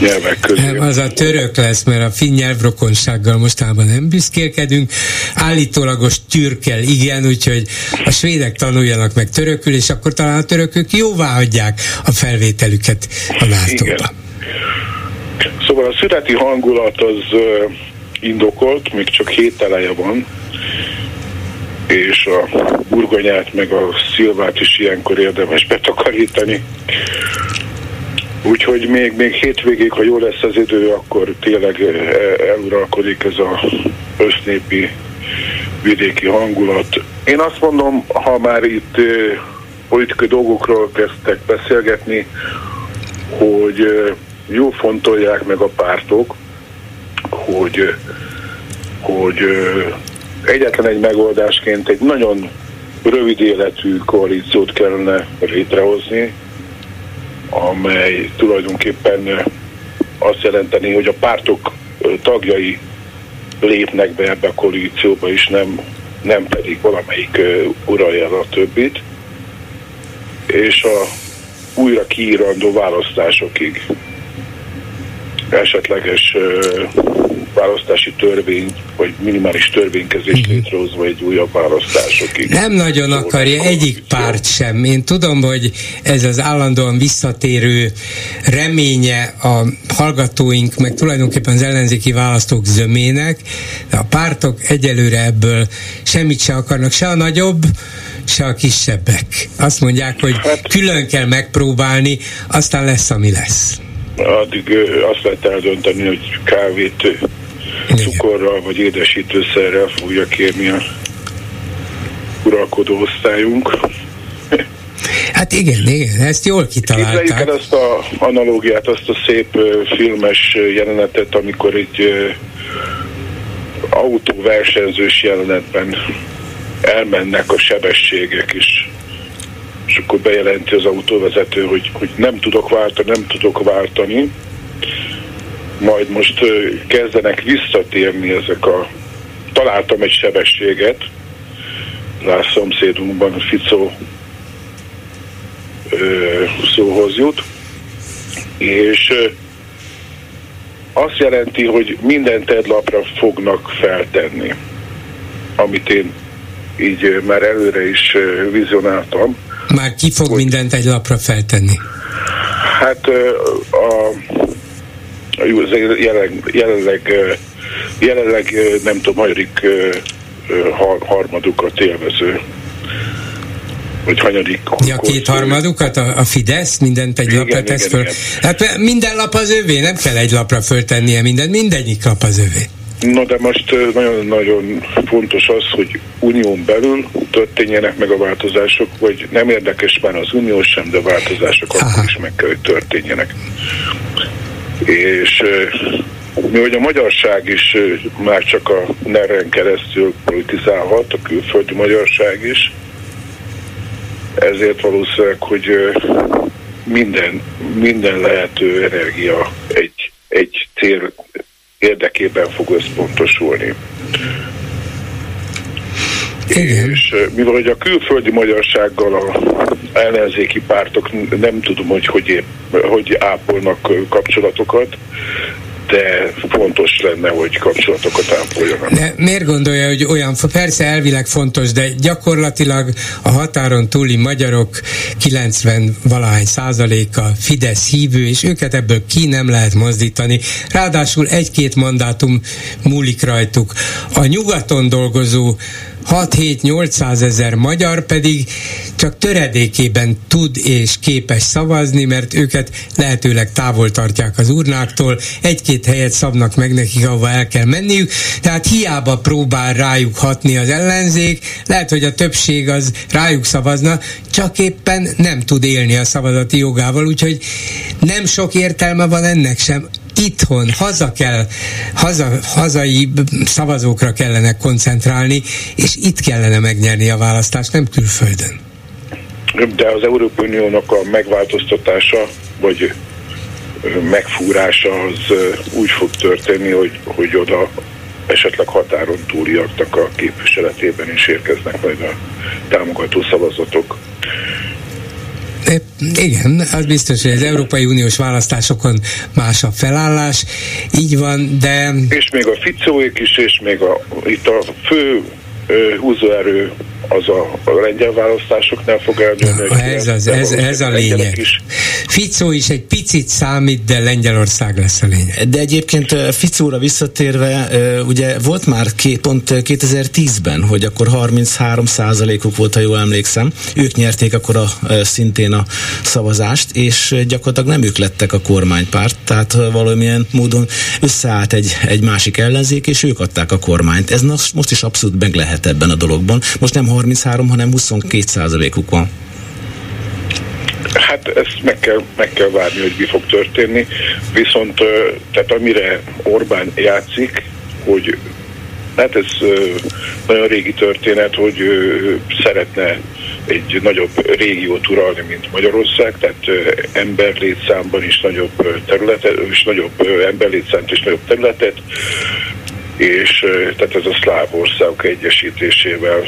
nyelvek közé. Az a török lesz, mert a finn nyelvrokonsággal mostában nem büszkélkedünk. Állítólagos türkel, igen, úgyhogy a svédek tanuljanak meg törökül, és akkor talán a törökök jóvá hagyják a felvételüket a nato Szóval a születi hangulat az indokolt, még csak hét eleje van, és a burgonyát meg a szilvát is ilyenkor érdemes betakarítani. Úgyhogy még, még hétvégig, ha jó lesz az idő, akkor tényleg eh, eluralkodik ez a össznépi vidéki hangulat. Én azt mondom, ha már itt eh, politikai dolgokról kezdtek beszélgetni, hogy eh, jó fontolják meg a pártok, hogy, hogy egyetlen egy megoldásként egy nagyon rövid életű koalíciót kellene létrehozni, amely tulajdonképpen azt jelenteni, hogy a pártok tagjai lépnek be ebbe a koalícióba, és nem, nem pedig valamelyik uralja a többit, és a újra kiírandó választásokig esetleges választási törvény, vagy minimális törvénykezés uh-huh. létrehozva egy újabb választásokig. Nem nagyon szóval akarja egyik párt sem. Én tudom, hogy ez az állandóan visszatérő reménye a hallgatóink, meg tulajdonképpen az ellenzéki választók zömének, de a pártok egyelőre ebből semmit se akarnak, se a nagyobb, se a kisebbek. Azt mondják, hogy hát, külön kell megpróbálni, aztán lesz, ami lesz addig azt lehet eldönteni, hogy kávét cukorral vagy édesítőszerrel fogja kérni a uralkodó osztályunk. Hát igen, igen, ezt jól kitalálták. Képzeljük el azt a analógiát, azt a szép filmes jelenetet, amikor egy autóversenyzős jelenetben elmennek a sebességek, is és akkor bejelenti az autóvezető, hogy, hogy nem tudok váltani, nem tudok váltani, majd most kezdenek visszatérni ezek a... Találtam egy sebességet, Lász szomszédunkban Ficó ö, szóhoz jut, és ö, azt jelenti, hogy minden tedlapra fognak feltenni, amit én így már előre is vizionáltam. Már ki fog hogy, mindent egy lapra feltenni? Hát a, jelenleg, jelenleg, jelenleg nem tudom, hagyadik harmadukat élvező vagy hanyadik. Ja, két harmadukat, a, a Fidesz mindent egy igen, lapra tesz föl. Igen. Hát minden lap az övé, nem kell egy lapra föltennie mindent, mindegyik lap az övé. Na de most nagyon-nagyon fontos az, hogy unión belül történjenek meg a változások, vagy nem érdekes már az unió sem, de változások Aha. akkor is meg kell, hogy történjenek. És mi hogy a magyarság is már csak a neren keresztül politizálhat, a külföldi magyarság is, ezért valószínűleg, hogy minden, minden lehető energia egy, egy cél érdekében fog összpontosulni. Igen. És mivel hogy a külföldi magyarsággal a ellenzéki pártok nem tudom, hogy hogy, épp, hogy ápolnak kapcsolatokat, de fontos lenne, hogy kapcsolatokat ápoljanak. De miért gondolja, hogy olyan, persze elvileg fontos, de gyakorlatilag a határon túli magyarok 90 valahány százaléka Fidesz hívő, és őket ebből ki nem lehet mozdítani. Ráadásul egy-két mandátum múlik rajtuk. A nyugaton dolgozó 6-7-800 ezer magyar pedig csak töredékében tud és képes szavazni, mert őket lehetőleg távol tartják az urnáktól, egy-két helyet szabnak meg nekik, ahova el kell menniük, tehát hiába próbál rájuk hatni az ellenzék, lehet, hogy a többség az rájuk szavazna, csak éppen nem tud élni a szavazati jogával, úgyhogy nem sok értelme van ennek sem itthon, haza kell, haza, hazai szavazókra kellene koncentrálni, és itt kellene megnyerni a választást, nem külföldön. De az Európai Uniónak a megváltoztatása, vagy megfúrása az úgy fog történni, hogy, hogy oda esetleg határon túliaknak a képviseletében is érkeznek majd a támogató szavazatok. Igen, az biztos, hogy az Európai Uniós választásokon más a felállás, így van, de... És még a Ficóék is, és még a, itt a fő húzóerő az a, a lengyel választásoknál fog eldőlni. Na, ez, az, ez, ez a lényeg. Is. Ficó is egy picit számít, de Lengyelország lesz a lényeg. De egyébként Ficóra visszatérve, ugye volt már két, pont 2010-ben, hogy akkor 33 százalékuk volt, ha jól emlékszem. Ők nyerték akkor a, szintén a szavazást, és gyakorlatilag nem ők lettek a kormánypárt, tehát valamilyen módon összeállt egy, egy másik ellenzék, és ők adták a kormányt. Ez most is abszolút meg lehet ebben a dologban. Most nem 33, hanem 22 százalékuk van. Hát ezt meg kell, meg kell várni, hogy mi fog történni. Viszont tehát amire Orbán játszik, hogy hát ez nagyon régi történet, hogy szeretne egy nagyobb régiót uralni, mint Magyarország, tehát emberlétszámban is nagyobb területet, és nagyobb emberlétszámt és nagyobb területet, és tehát ez a szláv országok egyesítésével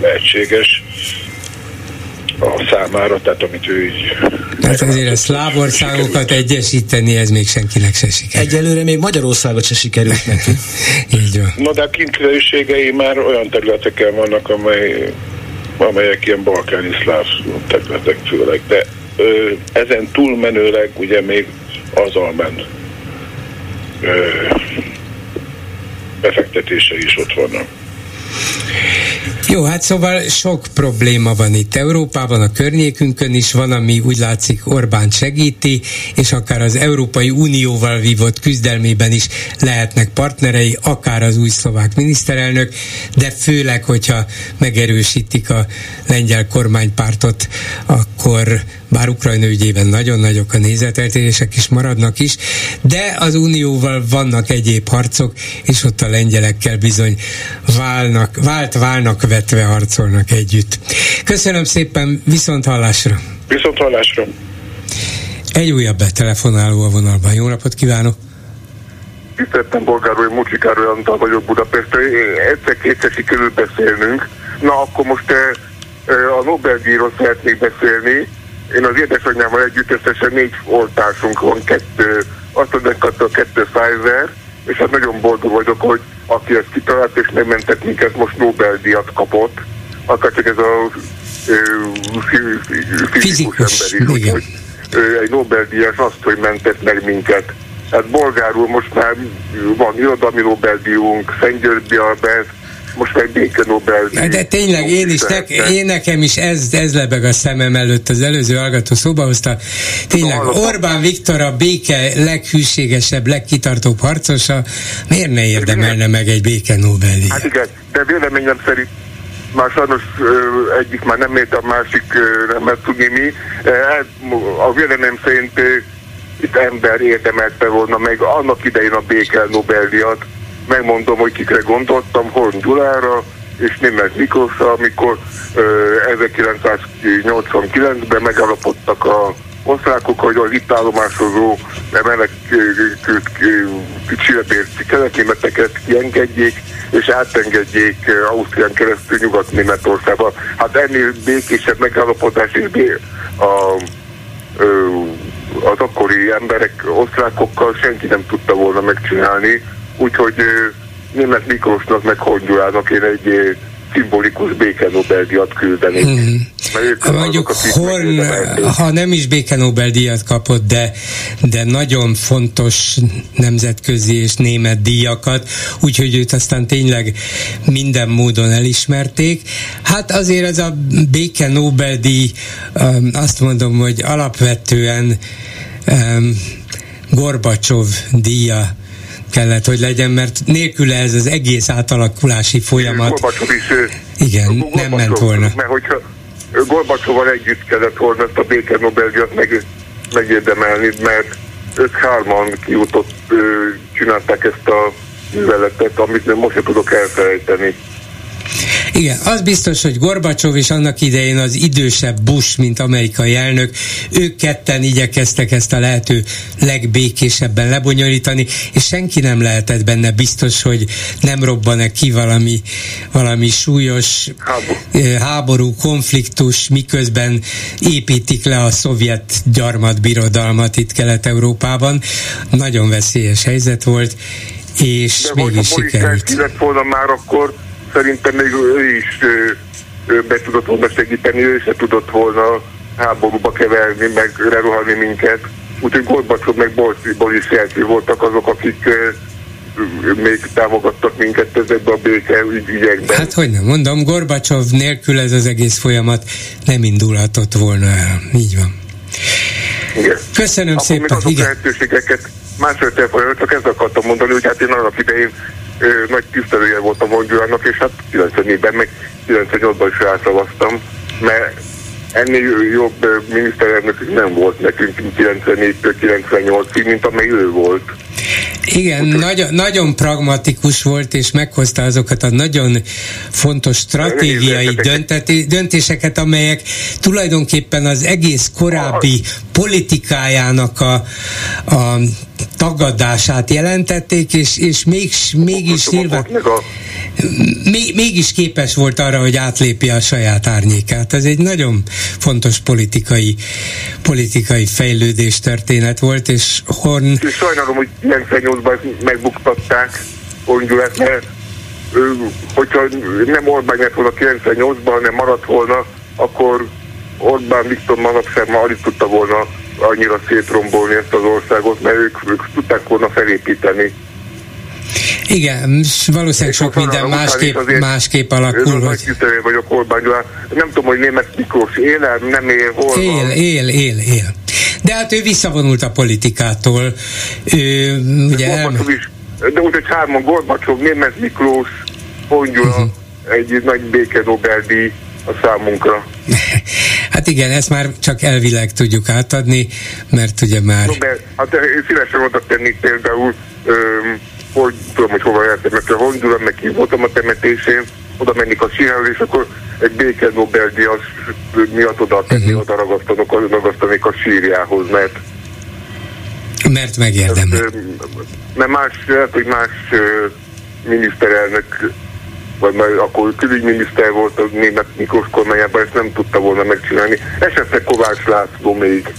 lehetséges a számára, tehát amit ő így... Tehát azért a szláv országokat egyesíteni, ez még senkinek se sikerült. Egyelőre még Magyarországot se sikerült neki. így van. Na de a kintlőségei már olyan területeken vannak, amely, amelyek ilyen balkáni szláv területek főleg, de ö, ezen túlmenőleg ugye még az almen ö, befektetései is ott vannak. Jó, hát szóval sok probléma van itt Európában, a környékünkön is van, ami úgy látszik Orbán segíti, és akár az Európai Unióval vívott küzdelmében is lehetnek partnerei, akár az új szlovák miniszterelnök, de főleg, hogyha megerősítik a lengyel kormánypártot, akkor bár Ukrajna ügyében nagyon nagyok a nézeteltérések is maradnak is, de az Unióval vannak egyéb harcok, és ott a lengyelekkel bizony válnak, vált válnak vetve harcolnak együtt. Köszönöm szépen, viszont hallásra! Viszont hallásra! Egy újabb betelefonáló a vonalban. Jó napot kívánok! Tiszteltem bolgáról, Mucsikáról Antal vagyok Budapestről. Egyszer-kétszer sikerült beszélnünk. Na akkor most a Nobel-díjról szeretnék beszélni én az édesanyámmal együtt összesen négy oltásunk van, kettő AstraZeneca, kettő Pfizer, és hát nagyon boldog vagyok, hogy aki ezt kitalált és megmentett minket, most Nobel-díjat kapott. Akár csak ez a fizikus ember is, hogy egy Nobel-díjas azt, hogy mentett meg minket. Hát bolgárul most már van irodalmi Nobel-díjunk, Szent Györgyi Albert, most meg béke Nobel. De, de tényleg én is, nek, én nekem is ez, ez lebeg a szemem előtt az előző hallgató szóba hozta. Tényleg Orbán Viktor a béke leghűségesebb, legkitartóbb harcosa, miért ne érdemelne meg egy béke nobel? Hát igen, de véleményem szerint már sajnos egyik már nem ért, a másik nem mert tudni mi. A véleményem szerint itt ember érdemelte volna meg annak idején a béke Nobel-díjat. Megmondom, hogy kikre gondoltam, Horn Gyulára és Német Miklósra, amikor 1989-ben megalapodtak a osztrákok, hogy az itt állomásozó menekült csillebérci kelet-németeket kiengedjék, és átengedjék Ausztrián keresztül Nyugat-Németországba. Hát ennél békésebb megállapodás és a, az akkori emberek osztrákokkal senki nem tudta volna megcsinálni, úgyhogy német Miklósnak meg Hongyurának én egy szimbolikus béke Nobel-díjat küldenék. Mm. Mondjuk Horn, ha nem is béke Nobel-díjat kapott, de, de nagyon fontos nemzetközi és német díjakat, úgyhogy őt aztán tényleg minden módon elismerték. Hát azért ez a béke Nobel-díj, um, azt mondom, hogy alapvetően um, Gorbacsov díja kellett, hogy legyen, mert nélküle ez az egész átalakulási folyamat is, igen, nem ment volna. Mert hogyha Gorbacsóval együtt kellett volna ezt a béke Nobel-díjat meg, megérdemelni, mert ők hárman kiutott, csinálták ezt a műveletet, amit most sem tudok elfelejteni. Igen, az biztos, hogy Gorbacsov és annak idején az idősebb Bush, mint amerikai elnök, ők ketten igyekeztek ezt a lehető legbékésebben lebonyolítani, és senki nem lehetett benne biztos, hogy nem robban-e ki valami, valami súlyos háború. Eh, háború, konfliktus, miközben építik le a szovjet gyarmatbirodalmat itt Kelet-Európában. Nagyon veszélyes helyzet volt, és De mégis sikerült. De lett volna már akkor szerintem még ő is ő be tudott volna segíteni, ő se tudott volna háborúba keverni, meg lerohanni minket. Úgyhogy Gorbacsov meg Boris Jelcsi voltak azok, akik még támogattak minket ezekben a béke ügyekben. Hát hogy nem mondom, Gorbacsov nélkül ez az egész folyamat nem indulhatott volna el. Így van. Igen. Köszönöm Akkor szépen. Még azok Igen. lehetőségeket másfél csak ezt akartam mondani, hogy hát én annak idején nagy tisztelője voltam Mondjulának, és hát 94-ben, meg 98-ban is rászavaztam, mert ennél jobb miniszterelnök nem volt nekünk 94-től 98-ig, mint amely ő volt. Igen, nagyon, nagyon pragmatikus volt, és meghozta azokat a nagyon fontos stratégiai dönteti, döntéseket, amelyek tulajdonképpen az egész korábbi politikájának a, a tagadását jelentették, és, és még, mégis nyilván mégis képes volt arra, hogy átlépje a saját árnyékát. Ez egy nagyon fontos politikai, politikai fejlődés történet volt, és Horn... És sajnálom, hogy 98-ban megbuktatták Hongyurat, mert hogyha nem Orbán nyert volna 98-ban, hanem maradt volna, akkor Orbán Viktor manapság már alig tudta volna annyira szétrombolni ezt az országot, mert ők, ők tudták volna felépíteni. Igen, valószínűleg sok minden másképp, másképp alakul. Hogy... Nagy vagyok Orbán. Nem tudom, hogy német Miklós él nem él, hol Él, van. él, él, él. De hát ő visszavonult a politikától. Ő, ugye el... is, de úgy, hogy hárman Gorbacsov, német Miklós, Hongyula, uh-huh. egy nagy béke Nobel-díj a számunkra. Hát igen, ezt már csak elvileg tudjuk átadni, mert ugye már... No, de, hát én szívesen oda tennék például, öm, hogy tudom, hogy hova jártam, mert a Honduran, meg ki voltam a temetésén, oda mennék a sírához, és akkor egy béke Nobel-díjas miatt oda tenni, uh-huh. oda ragasztanak, ragasztanék a sírjához, mert mert megérdemel. Mert más, lehet, hogy más miniszterelnök vagy majd akkor külügyminiszter volt a német Miklós kormányában, ezt nem tudta volna megcsinálni. Esetleg Kovács László még.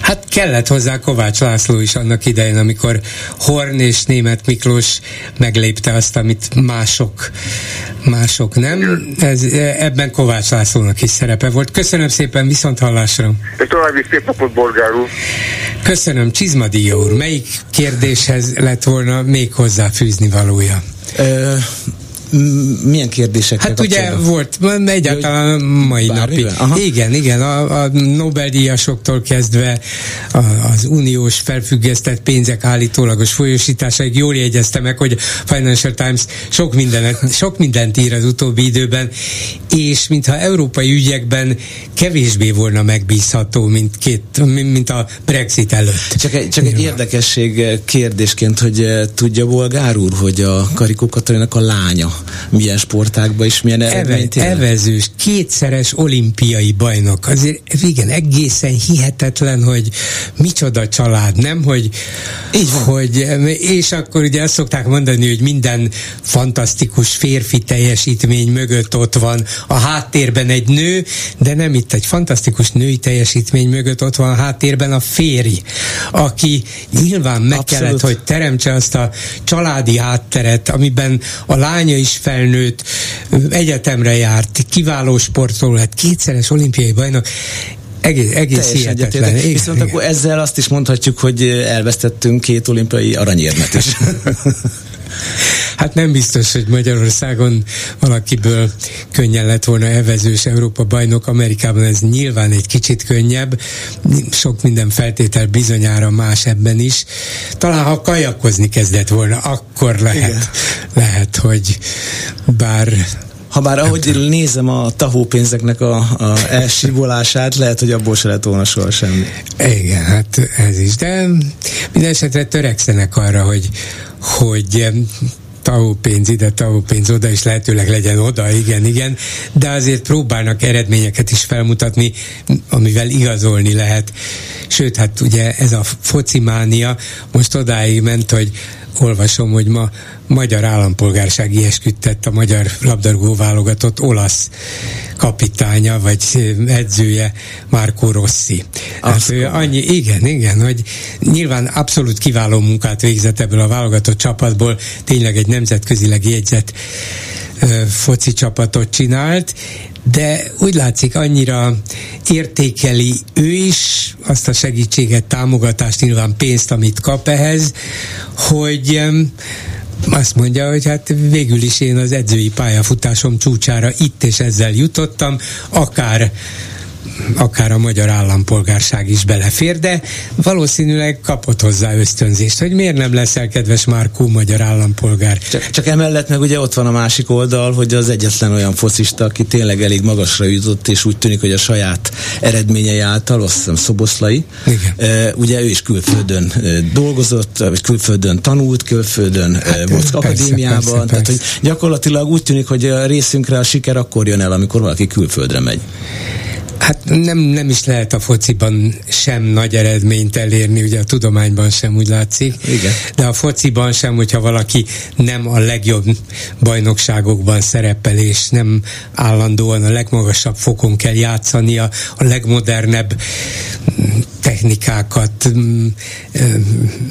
Hát kellett hozzá Kovács László is annak idején, amikor Horn és német Miklós meglépte azt, amit mások, mások nem. Ez, ebben Kovács Lászlónak is szerepe volt. Köszönöm szépen, viszont hallásra. És további szép napot, Borgár úr. Köszönöm, Csizmadia úr. Melyik kérdéshez lett volna még hozzáfűzni valója? Milyen kérdések? Hát ugye volt egyáltalán mai napi. Igen, igen, a, a Nobel-díjasoktól kezdve a, az uniós felfüggesztett pénzek állítólagos folyosításaig jól jegyezte meg, hogy Financial Times sok mindent, sok mindent ír az utóbbi időben, és mintha európai ügyekben kevésbé volna megbízható, mint, két, mint a Brexit előtt. Csak egy, csak egy érdekesség kérdésként, hogy eh, tudja Bolgár úr, hogy a Karikó Katalinak a lánya milyen sportákban is milyen eredményt Eve, Evezős, kétszeres olimpiai bajnok. Azért igen, egészen hihetetlen, hogy micsoda család, nem? Hogy, Így van. hogy és akkor ugye azt szokták mondani, hogy minden fantasztikus férfi teljesítmény mögött ott van a háttérben egy nő, de nem itt egy fantasztikus női teljesítmény mögött ott van a háttérben a férj, aki nyilván meg Abszolút. kellett, hogy teremtse azt a családi hátteret, amiben a lánya is felnőtt, egyetemre járt, kiváló sportoló, hát kétszeres olimpiai bajnok, egész, egész hihetetlen. Viszont igen. akkor ezzel azt is mondhatjuk, hogy elvesztettünk két olimpiai aranyérmet is. Hát nem biztos, hogy Magyarországon valakiből könnyen lett volna evezős Európa bajnok. Amerikában ez nyilván egy kicsit könnyebb. Sok minden feltétel bizonyára más ebben is. Talán ha kajakozni kezdett volna, akkor lehet, lehet hogy bár ha bár ahogy nézem a tahópénzeknek a, a elsibolását, lehet, hogy abból se lett volna soha semmi. Igen, hát ez is. De minden esetre törekszenek arra, hogy, hogy pénz ide, pénz oda, és lehetőleg legyen oda, igen, igen, de azért próbálnak eredményeket is felmutatni, amivel igazolni lehet. Sőt, hát ugye ez a focimánia most odáig ment, hogy olvasom, hogy ma magyar állampolgársági esküdtett a magyar labdarúgó válogatott olasz kapitánya, vagy edzője Marco Rossi. Hát ő annyi, igen, igen, hogy nyilván abszolút kiváló munkát végzett ebből a válogatott csapatból, tényleg egy nemzetközileg jegyzett foci csapatot csinált, de úgy látszik annyira értékeli ő is azt a segítséget, támogatást, nyilván pénzt, amit kap ehhez, hogy azt mondja, hogy hát végül is én az edzői pályafutásom csúcsára itt és ezzel jutottam, akár akár a magyar állampolgárság is belefér, de valószínűleg kapott hozzá ösztönzést, hogy miért nem leszel kedves Márkó magyar állampolgár. Csak, csak emellett meg ugye ott van a másik oldal, hogy az egyetlen olyan focista, aki tényleg elég magasra jutott, és úgy tűnik, hogy a saját eredményei által, azt hiszem Szoboszlai, Igen. Ugye ő is külföldön dolgozott, vagy külföldön tanult, külföldön hát, volt persze, akadémiában, persze, persze. tehát hogy gyakorlatilag úgy tűnik, hogy a részünkre a siker akkor jön el, amikor valaki külföldre megy. Hát nem, nem is lehet a fociban sem nagy eredményt elérni, ugye a tudományban sem úgy látszik, Igen. de a fociban sem, hogyha valaki nem a legjobb bajnokságokban szerepel, és nem állandóan a legmagasabb fokon kell játszania, a legmodernebb technikákat mm,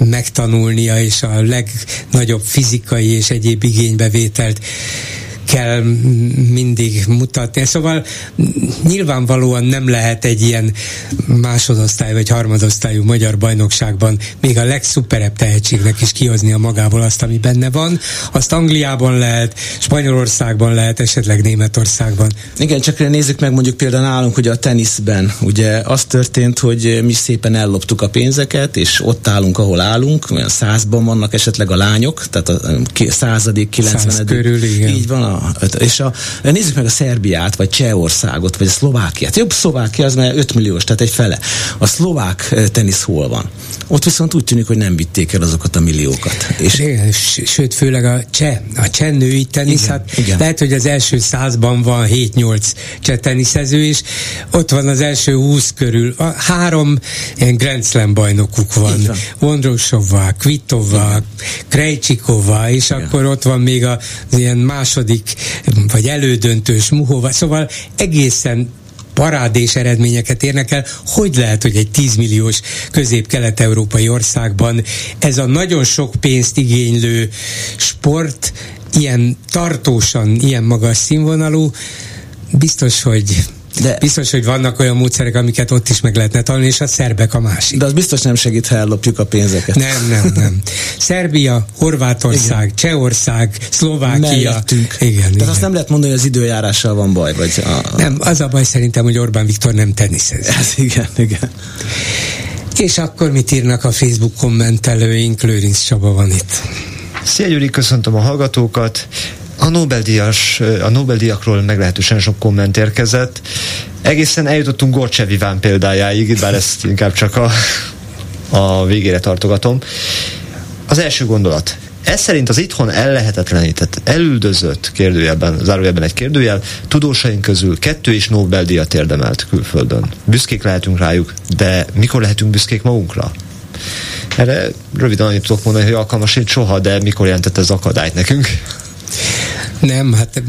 megtanulnia, és a legnagyobb fizikai és egyéb igénybevételt kell mindig mutatni. Szóval nyilvánvalóan nem lehet egy ilyen másodosztály vagy harmadosztályú magyar bajnokságban még a legszuperebb tehetségnek is kihozni a magából azt, ami benne van. Azt Angliában lehet, Spanyolországban lehet, esetleg Németországban. Igen, csak nézzük meg mondjuk például nálunk, hogy a teniszben ugye az történt, hogy mi szépen elloptuk a pénzeket, és ott állunk, ahol állunk, olyan százban vannak esetleg a lányok, tehát a századik, kilencvenedik. körül, igen. Így van, a, és a, nézzük meg a Szerbiát, vagy Csehországot, vagy a Szlovákiát. Jobb Szlovákia az már 5 milliós, tehát egy fele. A szlovák eh, tenisz hol van? Ott viszont úgy tűnik, hogy nem vitték el azokat a milliókat. És igen, sőt, főleg a cseh, a cseh női tenisz, igen, hát igen. lehet, hogy az első százban van 7-8 cseh teniszező, és ott van az első 20 körül. A három ilyen Grand Slam bajnokuk van. van. Vondrosová, Kvitová, Krejcsikova, és igen. akkor ott van még az ilyen második vagy elődöntős Muhova, szóval egészen parádés eredményeket érnek el. Hogy lehet, hogy egy 10 milliós közép-kelet-európai országban ez a nagyon sok pénzt igénylő sport ilyen tartósan, ilyen magas színvonalú, biztos, hogy De biztos, hogy vannak olyan módszerek, amiket ott is meg lehetne tanulni, és a szerbek a másik. De az biztos nem segít, ha ellopjuk a pénzeket. Nem, nem, nem. Szerbia, Horvátország, igen. Csehország, Szlovákia. Mellettünk. Igen, Tehát igen. azt nem lehet mondani, hogy az időjárással van baj. Vagy a. Nem, az a baj szerintem, hogy Orbán Viktor nem teniszez. Ez igen, igen. És akkor mit írnak a Facebook kommentelőink? Lőrinc Csaba van itt. Szia Gyuri, köszöntöm a hallgatókat. A Nobel-díjas, a Nobel-díjakról meglehetősen sok komment érkezett. Egészen eljutottunk Gorcsev Iván példájáig, bár ezt inkább csak a, a végére tartogatom. Az első gondolat. Ez szerint az itthon ellehetetlenített, elüldözött kérdőjelben, zárójelben egy kérdőjel, tudósaink közül kettő is Nobel-díjat érdemelt külföldön. Büszkék lehetünk rájuk, de mikor lehetünk büszkék magunkra? Erre röviden annyit tudok mondani, hogy alkalmas soha, de mikor jelentett ez akadályt nekünk? Nem, hát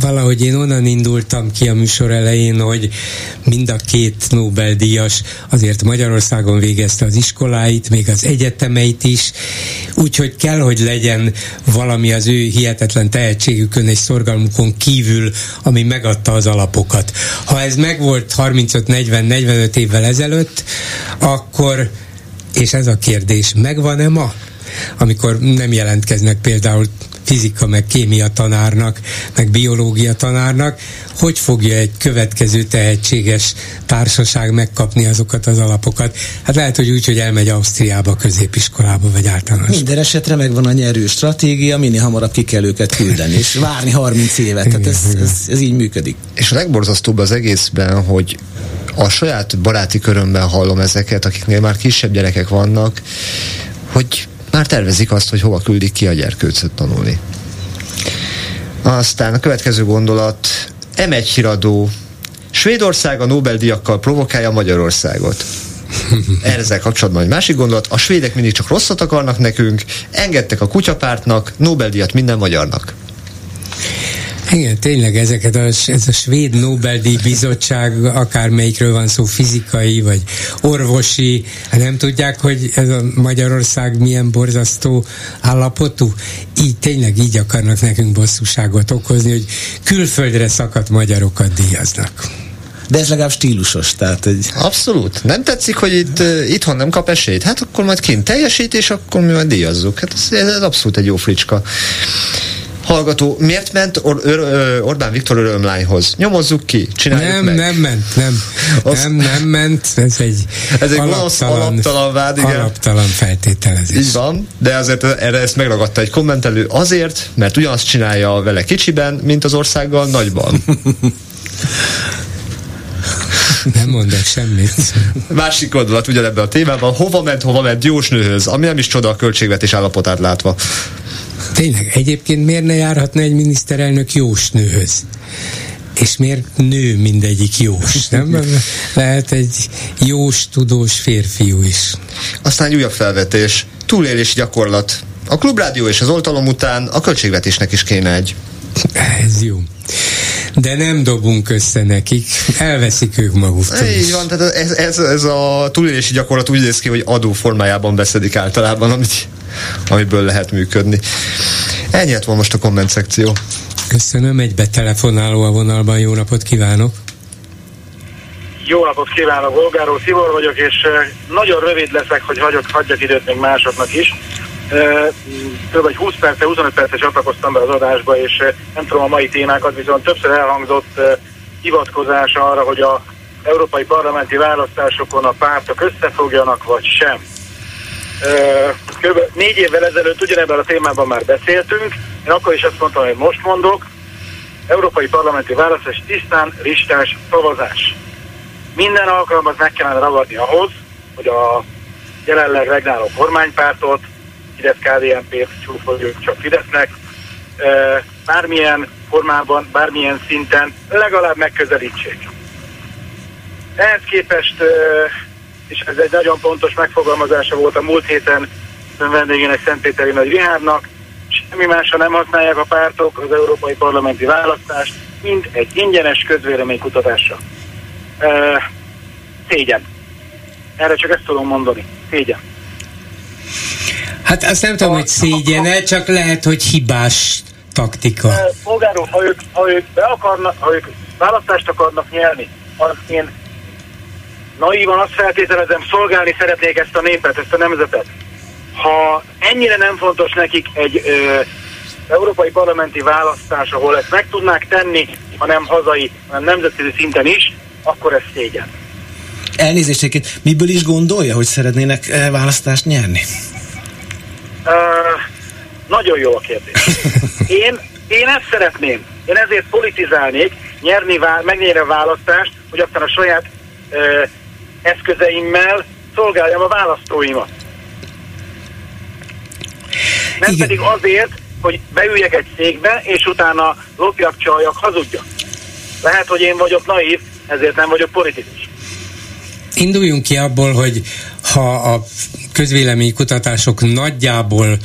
valahogy én onnan indultam ki a műsor elején, hogy mind a két Nobel-díjas azért Magyarországon végezte az iskoláit, még az egyetemeit is, úgyhogy kell, hogy legyen valami az ő hihetetlen tehetségükön és szorgalmukon kívül, ami megadta az alapokat. Ha ez megvolt 35-40-45 évvel ezelőtt, akkor, és ez a kérdés, megvan-e ma? amikor nem jelentkeznek például fizika, meg kémia tanárnak, meg biológia tanárnak, hogy fogja egy következő tehetséges társaság megkapni azokat az alapokat? Hát lehet, hogy úgy, hogy elmegy Ausztriába, középiskolába, vagy általános. Minden esetre megvan a nyerő stratégia, minél hamarabb ki kell őket küldeni, és várni 30 évet. Tehát ez, ez, ez így működik. És a legborzasztóbb az egészben, hogy a saját baráti körömben hallom ezeket, akiknél már kisebb gyerekek vannak, hogy már tervezik azt, hogy hova küldik ki a gyerkőcöt tanulni. Aztán a következő gondolat, M1 híradó, Svédország a Nobel-díjakkal provokálja Magyarországot. Ezzel kapcsolatban egy másik gondolat, a svédek mindig csak rosszat akarnak nekünk, engedtek a kutyapártnak, Nobel-díjat minden magyarnak. Igen, tényleg ezeket a, ez a svéd Nobel-díj bizottság, akármelyikről van szó, fizikai vagy orvosi, hát nem tudják, hogy ez a Magyarország milyen borzasztó állapotú. Így tényleg így akarnak nekünk bosszúságot okozni, hogy külföldre szakadt magyarokat díjaznak. De ez legalább stílusos, tehát egy... Abszolút. Nem tetszik, hogy itt uh, itthon nem kap esélyt? Hát akkor majd kint teljesít, és akkor mi majd díjazzuk. Hát ez, ez abszolút egy jó fricska hallgató miért ment Or- Or- Orbán Viktor örömlányhoz? Nyomozzuk ki, csináljuk nem, meg. Nem, ment, nem. Az... Nem, nem ment, ez egy Ez egy alaptalan, alaptalan vád, igen. Alaptalan feltételezés. Így van, de azért erre ezt megragadta egy kommentelő azért, mert ugyanazt csinálja vele kicsiben, mint az országgal nagyban. Nem mondok semmit. Másik gondolat ugyanebben a témában. Hova ment, hova ment Jósnőhöz, ami nem is csoda a költségvetés állapotát látva. Tényleg, egyébként miért ne járhatna egy miniszterelnök jósnőhöz? És miért nő mindegyik jós, nem? Lehet egy jós, tudós férfiú is. Aztán egy újabb felvetés. Túlélési gyakorlat. A klubrádió és az oltalom után a költségvetésnek is kéne egy. Ez jó. De nem dobunk össze nekik, elveszik ők maguktól. Így van, tehát ez, ez, ez a túlélési gyakorlat úgy néz ki, hogy adó formájában beszedik általában, amit, amiből lehet működni. Ennyi lett most a komment szekció. Köszönöm, egy betelefonáló a vonalban, jó napot kívánok! Jó napot kívánok, Volgáró Szivor vagyok, és nagyon rövid leszek, hogy hagyok, hagyjak időt még másoknak is. Több egy 20 perce, 25 perce csatlakoztam be az adásba, és nem tudom a mai témákat, viszont többször elhangzott hivatkozás arra, hogy a európai parlamenti választásokon a pártok összefogjanak, vagy sem. Kb. négy évvel ezelőtt ugyanebben a témában már beszéltünk, én akkor is azt mondtam, hogy most mondok, európai parlamenti választás tisztán listás szavazás. Minden alkalmat meg kellene ragadni ahhoz, hogy a jelenleg regnáló kormánypártot, Fidesz KDNP-t csúfoljuk csak Fidesznek, bármilyen formában, bármilyen szinten legalább megközelítsék. Ehhez képest, és ez egy nagyon pontos megfogalmazása volt a múlt héten vendégének Szentpéteri Nagy Rihárnak, semmi másra nem használják a pártok az európai parlamenti választást, mint egy ingyenes közvéleménykutatásra. Szégyen. Erre csak ezt tudom mondani. Szégyen. Hát azt nem tudom, hogy szégyene, csak lehet, hogy hibás taktika. Polgárok, ha ők, ha ők be akarnak, ha ők választást akarnak nyerni, az én naívan azt feltételezem, szolgálni szeretnék ezt a népet, ezt a nemzetet. Ha ennyire nem fontos nekik egy ö, európai parlamenti választás, ahol ezt meg tudnák tenni, hanem hazai, hanem nemzetközi szinten is, akkor ez szégyen. Elnézést, miből is gondolja, hogy szeretnének eh, választást nyerni? Uh, nagyon jó a kérdés. Én, én ezt szeretném. Én ezért politizálnék, nyerni, megnyerni a választást, hogy aztán a saját uh, eszközeimmel szolgáljam a választóimat. Nem Igen. pedig azért, hogy beüljek egy székbe, és utána lopjak, csaljak, hazudjak. Lehet, hogy én vagyok naív, ezért nem vagyok politikus. Induljunk ki abból, hogy ha a közvéleménykutatások nagyjából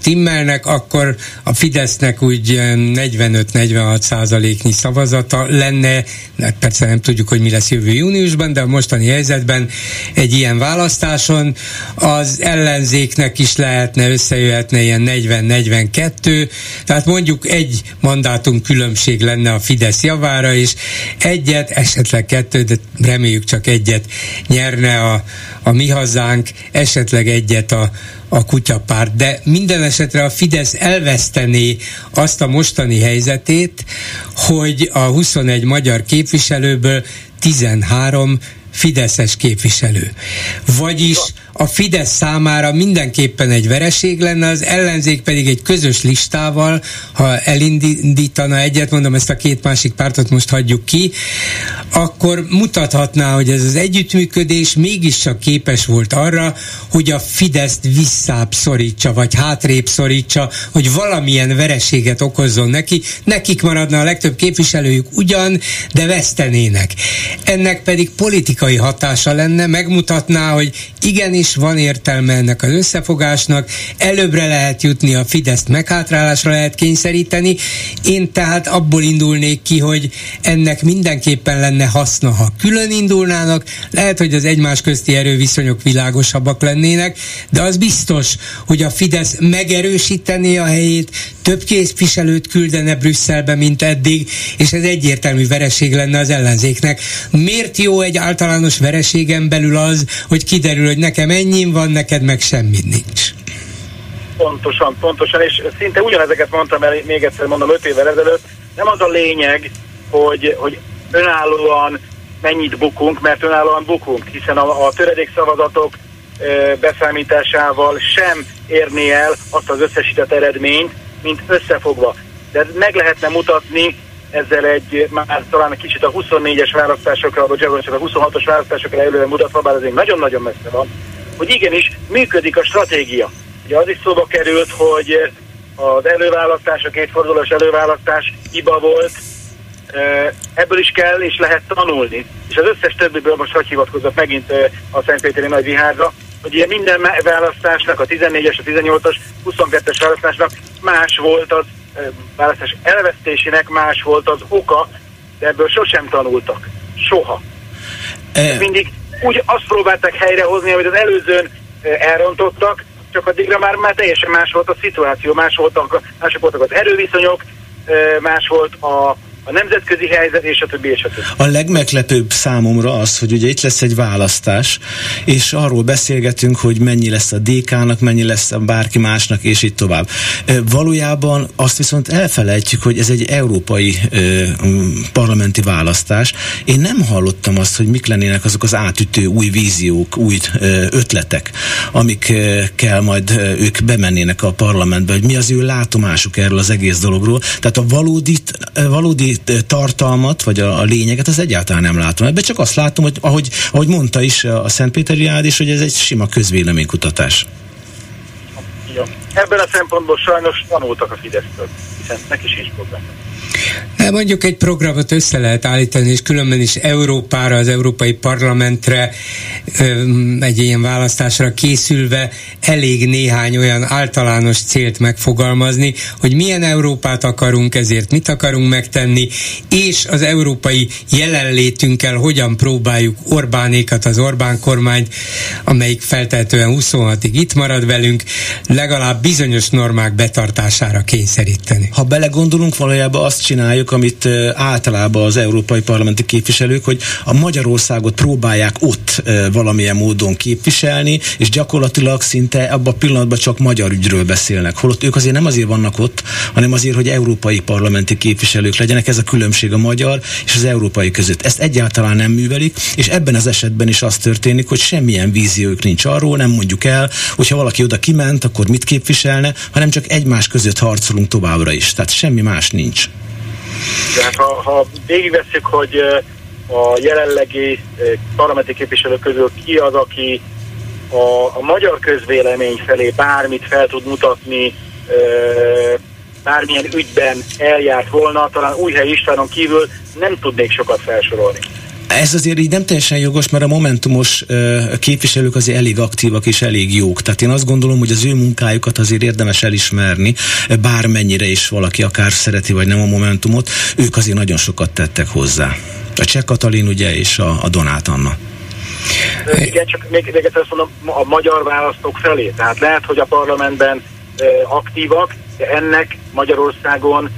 stimmelnek, akkor a Fidesznek úgy 45-46 százaléknyi szavazata lenne, hát persze nem tudjuk, hogy mi lesz jövő júniusban, de a mostani helyzetben egy ilyen választáson az ellenzéknek is lehetne, összejöhetne ilyen 40-42, tehát mondjuk egy mandátum különbség lenne a Fidesz javára, és egyet, esetleg kettő, de reméljük csak egyet nyerne a, a mi hazánk, esetleg egyet a, a kutyapárt, de minden esetre a Fidesz elvesztené azt a mostani helyzetét, hogy a 21 magyar képviselőből 13 fideszes képviselő. Vagyis a Fidesz számára mindenképpen egy vereség lenne, az ellenzék pedig egy közös listával, ha elindítana egyet, mondom ezt a két másik pártot most hagyjuk ki, akkor mutathatná, hogy ez az együttműködés mégiscsak képes volt arra, hogy a Fideszt visszább szorítsa, vagy hátrébb szorítsa, hogy valamilyen vereséget okozzon neki, nekik maradna a legtöbb képviselőjük ugyan, de vesztenének. Ennek pedig politikai hatása lenne, megmutatná, hogy igenis is van értelme ennek az összefogásnak, előbbre lehet jutni, a Fideszt meghátrálásra lehet kényszeríteni. Én tehát abból indulnék ki, hogy ennek mindenképpen lenne haszna, ha külön indulnának, lehet, hogy az egymás közti erőviszonyok világosabbak lennének, de az biztos, hogy a Fidesz megerősítené a helyét, több képviselőt küldene Brüsszelbe, mint eddig, és ez egyértelmű vereség lenne az ellenzéknek. Miért jó egy általános vereségen belül az, hogy kiderül, hogy nekem ennyim van, neked meg semmi nincs? Pontosan, pontosan, és szinte ugyanezeket mondtam el, még egyszer mondom, öt évvel ezelőtt, nem az a lényeg, hogy, hogy önállóan mennyit bukunk, mert önállóan bukunk, hiszen a, a töredék szavazatok e, beszámításával sem érni el azt az összesített eredményt, mint összefogva. De meg lehetne mutatni ezzel egy már talán egy kicsit a 24-es választásokra, vagy a 26-os választásokra előre mutatva, bár ez még nagyon-nagyon messze van, hogy igenis működik a stratégia. Ugye az is szóba került, hogy az előválasztás, a kétfordulós előválasztás hiba volt, ebből is kell és lehet tanulni. És az összes többiből most hogy hivatkozott megint a Szentpéteri Nagy Vihárra, hogy ilyen minden választásnak, a 14-es, a 18-as, 22-es választásnak más volt az választás elvesztésének más volt az oka, de ebből sosem tanultak. Soha. E... Mindig úgy azt próbálták helyrehozni, amit az előzőn elrontottak, csak addigra már, már teljesen más volt a szituáció, más voltak, mások voltak az erőviszonyok, más volt a, a nemzetközi helyzet, és a többi, és a többi. A legmeglepőbb számomra az, hogy ugye itt lesz egy választás, és arról beszélgetünk, hogy mennyi lesz a DK-nak, mennyi lesz a bárki másnak, és így tovább. Valójában azt viszont elfelejtjük, hogy ez egy európai parlamenti választás. Én nem hallottam azt, hogy mik lennének azok az átütő új víziók, új ötletek, amikkel majd ők bemennének a parlamentbe, hogy mi az ő látomásuk erről az egész dologról. Tehát a valódi, valódi tartalmat, vagy a, a lényeget, az egyáltalán nem látom. Ebben csak azt látom, hogy ahogy, ahogy mondta is a Szentpéteri Ád is, hogy ez egy sima közvéleménykutatás. Ja. Ebben a szempontból sajnos tanultak a Fidesztől, hiszen neki is probléma. De mondjuk egy programot össze lehet állítani, és különben is Európára, az Európai Parlamentre egy ilyen választásra készülve elég néhány olyan általános célt megfogalmazni, hogy milyen Európát akarunk, ezért mit akarunk megtenni, és az európai jelenlétünkkel hogyan próbáljuk Orbánékat, az Orbán kormányt, amelyik feltehetően 26-ig itt marad velünk, legalább bizonyos normák betartására kényszeríteni. Ha belegondolunk, valójában azt azt csináljuk, amit általában az európai parlamenti képviselők, hogy a Magyarországot próbálják ott valamilyen módon képviselni, és gyakorlatilag szinte abban a pillanatban csak magyar ügyről beszélnek. Holott ők azért nem azért vannak ott, hanem azért, hogy európai parlamenti képviselők legyenek. Ez a különbség a magyar és az európai között. Ezt egyáltalán nem művelik, és ebben az esetben is az történik, hogy semmilyen víziójuk nincs arról, nem mondjuk el, hogyha valaki oda kiment, akkor mit képviselne, hanem csak egymás között harcolunk továbbra is. Tehát semmi más nincs. Tehát ha, ha végigveszünk, hogy a jelenlegi parlamenti képviselők közül ki az, aki a, a magyar közvélemény felé bármit fel tud mutatni, bármilyen ügyben eljárt volna, talán Újhely Istvánon kívül nem tudnék sokat felsorolni. Ez azért így nem teljesen jogos, mert a momentumos képviselők azért elég aktívak és elég jók. Tehát én azt gondolom, hogy az ő munkájukat azért érdemes elismerni, bármennyire is valaki akár szereti vagy nem a momentumot, ők azért nagyon sokat tettek hozzá. A Cseh Katalin ugye és a, a Donát Anna. Igen, csak még, még ezt mondom, a magyar választók felé. Tehát lehet, hogy a parlamentben aktívak, de ennek Magyarországon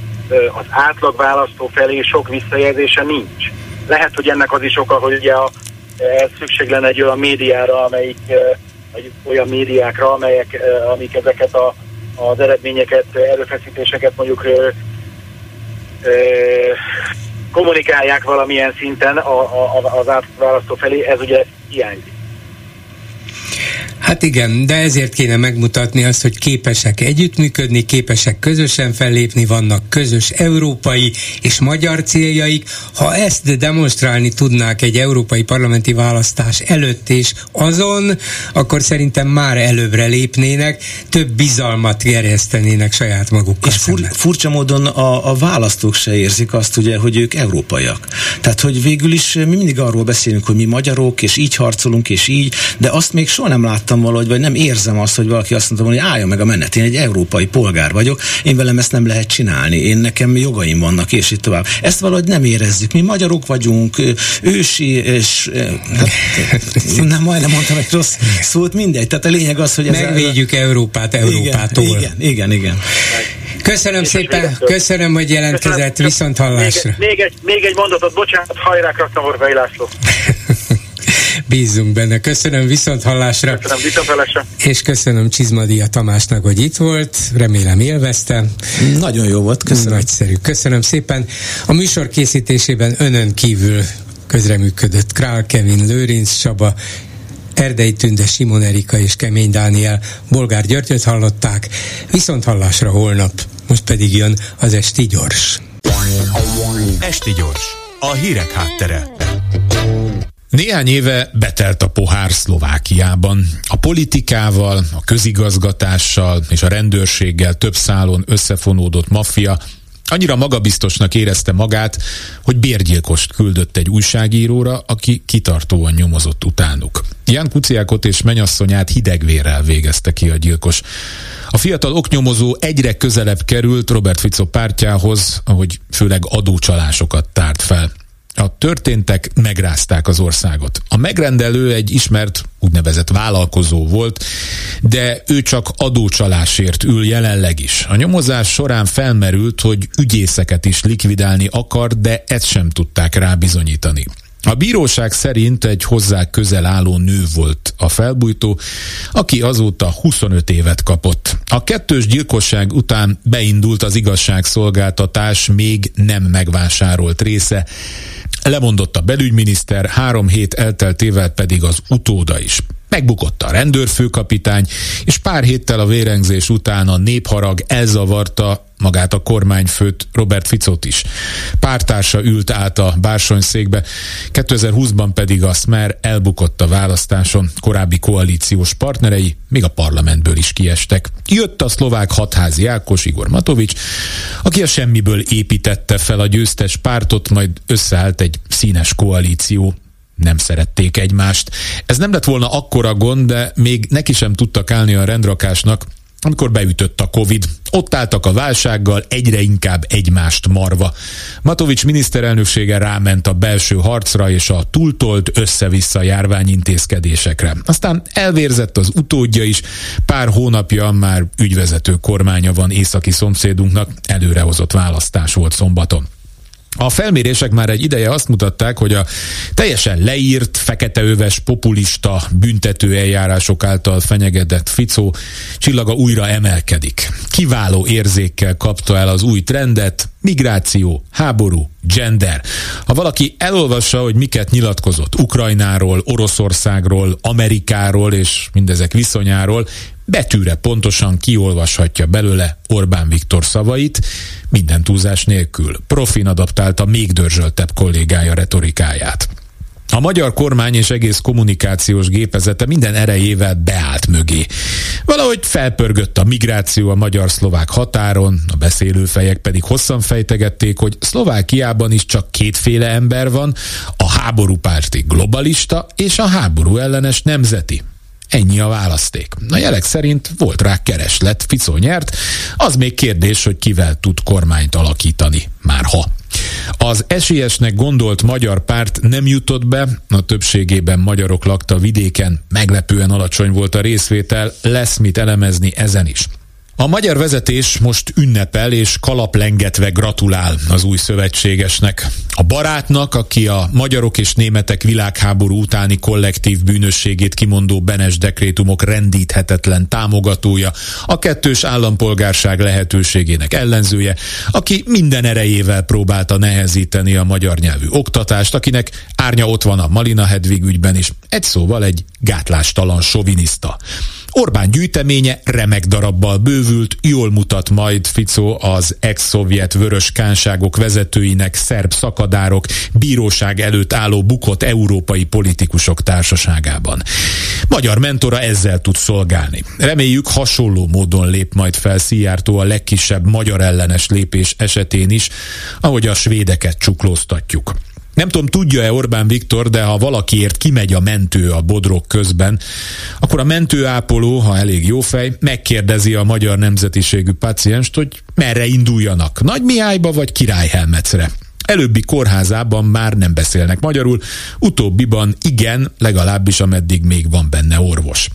az átlag választó felé sok visszajelzése nincs. Lehet, hogy ennek az is oka, hogy ugye a, e, szükség lenne egy olyan médiára, amelyik, e, olyan médiákra, amelyek, e, amik ezeket a, az eredményeket, erőfeszítéseket mondjuk e, e, kommunikálják valamilyen szinten a, a, az átválasztó felé, ez ugye hiányzik. Hát igen, de ezért kéne megmutatni azt, hogy képesek együttműködni, képesek közösen fellépni, vannak közös európai és magyar céljaik. Ha ezt demonstrálni tudnák egy európai parlamenti választás előtt és azon, akkor szerintem már előbbre lépnének, több bizalmat gerjesztenének saját magukkal. És fur, furcsa módon a, a választók se érzik azt, ugye, hogy ők európaiak. Tehát, hogy végül is mi mindig arról beszélünk, hogy mi magyarok, és így harcolunk, és így, de azt még soha nem láttam láttam valahogy, vagy nem érzem azt, hogy valaki azt mondta, hogy álljon meg a menet, én egy európai polgár vagyok, én velem ezt nem lehet csinálni, én nekem jogaim vannak, és így tovább. Ezt valahogy nem érezzük. Mi magyarok vagyunk, ősi, és hát, nem majdnem mondtam egy rossz szót, mindegy. Tehát a lényeg az, hogy... Megvédjük a... Európát Európától. Igen, igen, igen. Köszönöm szépen, köszönöm, hogy jelentkezett, viszont hallásra. Még, még, egy, még egy mondatot, bocsánat, hajrá Krasznahorvai László. Bízunk benne. Köszönöm viszont hallásra. Köszönöm viszont hallásra. És köszönöm Csizmadia Tamásnak, hogy itt volt. Remélem élvezte. Nagyon jó volt, köszönöm. Nagyszerű. Köszönöm szépen. A műsor készítésében önön kívül közreműködött Král Kevin, Lőrinc Csaba, Erdei Tünde, Simon Erika és Kemény Dániel Bolgár Györgyöt hallották, viszont hallásra holnap. Most pedig jön az Esti Gyors. Esti Gyors, a hírek háttere. Néhány éve betelt a pohár Szlovákiában. A politikával, a közigazgatással és a rendőrséggel több szálon összefonódott maffia annyira magabiztosnak érezte magát, hogy bérgyilkost küldött egy újságíróra, aki kitartóan nyomozott utánuk. Jan Kuciákot és menyasszonyát hidegvérrel végezte ki a gyilkos. A fiatal oknyomozó egyre közelebb került Robert Fico pártjához, ahogy főleg adócsalásokat tárt fel. A történtek megrázták az országot. A megrendelő egy ismert úgynevezett vállalkozó volt, de ő csak adócsalásért ül jelenleg is. A nyomozás során felmerült, hogy ügyészeket is likvidálni akar, de ezt sem tudták rá bizonyítani. A bíróság szerint egy hozzá közel álló nő volt a felbújtó, aki azóta 25 évet kapott. A kettős gyilkosság után beindult az igazságszolgáltatás még nem megvásárolt része, Lemondott a belügyminiszter, három hét elteltével pedig az utóda is. Megbukott a rendőrfőkapitány, és pár héttel a vérengzés után a népharag elzavarta magát a kormányfőt, Robert Ficot is. Pártársa ült át a bársonyszékbe, 2020-ban pedig a Smer elbukott a választáson, korábbi koalíciós partnerei még a parlamentből is kiestek. Jött a szlovák hatházi Ákos Igor Matovics, aki a semmiből építette fel a győztes pártot, majd összeállt egy színes koalíció nem szerették egymást. Ez nem lett volna akkora gond, de még neki sem tudtak állni a rendrakásnak, amikor beütött a Covid. Ott álltak a válsággal, egyre inkább egymást marva. Matovics miniszterelnöksége ráment a belső harcra és a túltolt össze-vissza járványintézkedésekre. Aztán elvérzett az utódja is, pár hónapja már ügyvezető kormánya van északi szomszédunknak, előrehozott választás volt szombaton. A felmérések már egy ideje azt mutatták, hogy a teljesen leírt, feketeöves, populista büntető eljárások által fenyegetett Ficó csillaga újra emelkedik. Kiváló érzékkel kapta el az új trendet, migráció, háború, gender. Ha valaki elolvassa, hogy miket nyilatkozott Ukrajnáról, Oroszországról, Amerikáról és mindezek viszonyáról, betűre pontosan kiolvashatja belőle Orbán Viktor szavait, minden túlzás nélkül. Profin adaptálta még dörzsöltebb kollégája retorikáját. A magyar kormány és egész kommunikációs gépezete minden erejével beállt mögé. Valahogy felpörgött a migráció a magyar-szlovák határon, a beszélőfejek pedig hosszan fejtegették, hogy Szlovákiában is csak kétféle ember van, a háborúpárti globalista és a háború ellenes nemzeti. Ennyi a választék. A jelek szerint volt rá kereslet, Ficó nyert, az még kérdés, hogy kivel tud kormányt alakítani, már ha. Az esélyesnek gondolt magyar párt nem jutott be, a többségében magyarok lakta vidéken, meglepően alacsony volt a részvétel, lesz mit elemezni ezen is. A magyar vezetés most ünnepel és kalaplengetve gratulál az új szövetségesnek. A barátnak, aki a magyarok és németek világháború utáni kollektív bűnösségét kimondó Benes dekrétumok rendíthetetlen támogatója, a kettős állampolgárság lehetőségének ellenzője, aki minden erejével próbálta nehezíteni a magyar nyelvű oktatást, akinek árnya ott van a Malina Hedvig ügyben is, egy szóval egy gátlástalan soviniszta. Orbán gyűjteménye remek darabbal bővült, jól mutat majd Ficó az ex-szovjet vörös kánságok vezetőinek, szerb szakadárok, bíróság előtt álló bukott európai politikusok társaságában. Magyar mentora ezzel tud szolgálni. Reméljük hasonló módon lép majd fel Szijjártó a legkisebb magyar ellenes lépés esetén is, ahogy a svédeket csuklóztatjuk. Nem tudom, tudja-e Orbán Viktor, de ha valakiért kimegy a mentő a bodrok közben, akkor a mentőápoló, ha elég jó fej, megkérdezi a magyar nemzetiségű pacienst, hogy merre induljanak, Nagy Mihályba vagy Királyhelmecre. Előbbi kórházában már nem beszélnek magyarul, utóbbiban igen, legalábbis ameddig még van benne orvos.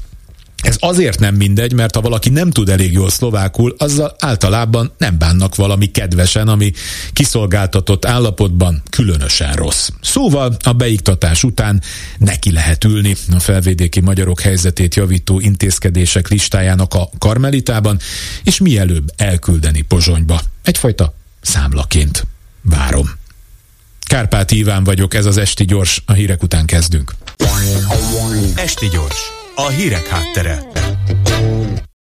Ez azért nem mindegy, mert ha valaki nem tud elég jól szlovákul, azzal általában nem bánnak valami kedvesen, ami kiszolgáltatott állapotban különösen rossz. Szóval a beiktatás után neki lehet ülni a felvédéki magyarok helyzetét javító intézkedések listájának a karmelitában, és mielőbb elküldeni Pozsonyba. Egyfajta számlaként. Várom. Kárpát Iván vagyok, ez az Esti Gyors, a hírek után kezdünk. Esti Gyors a hírek háttere.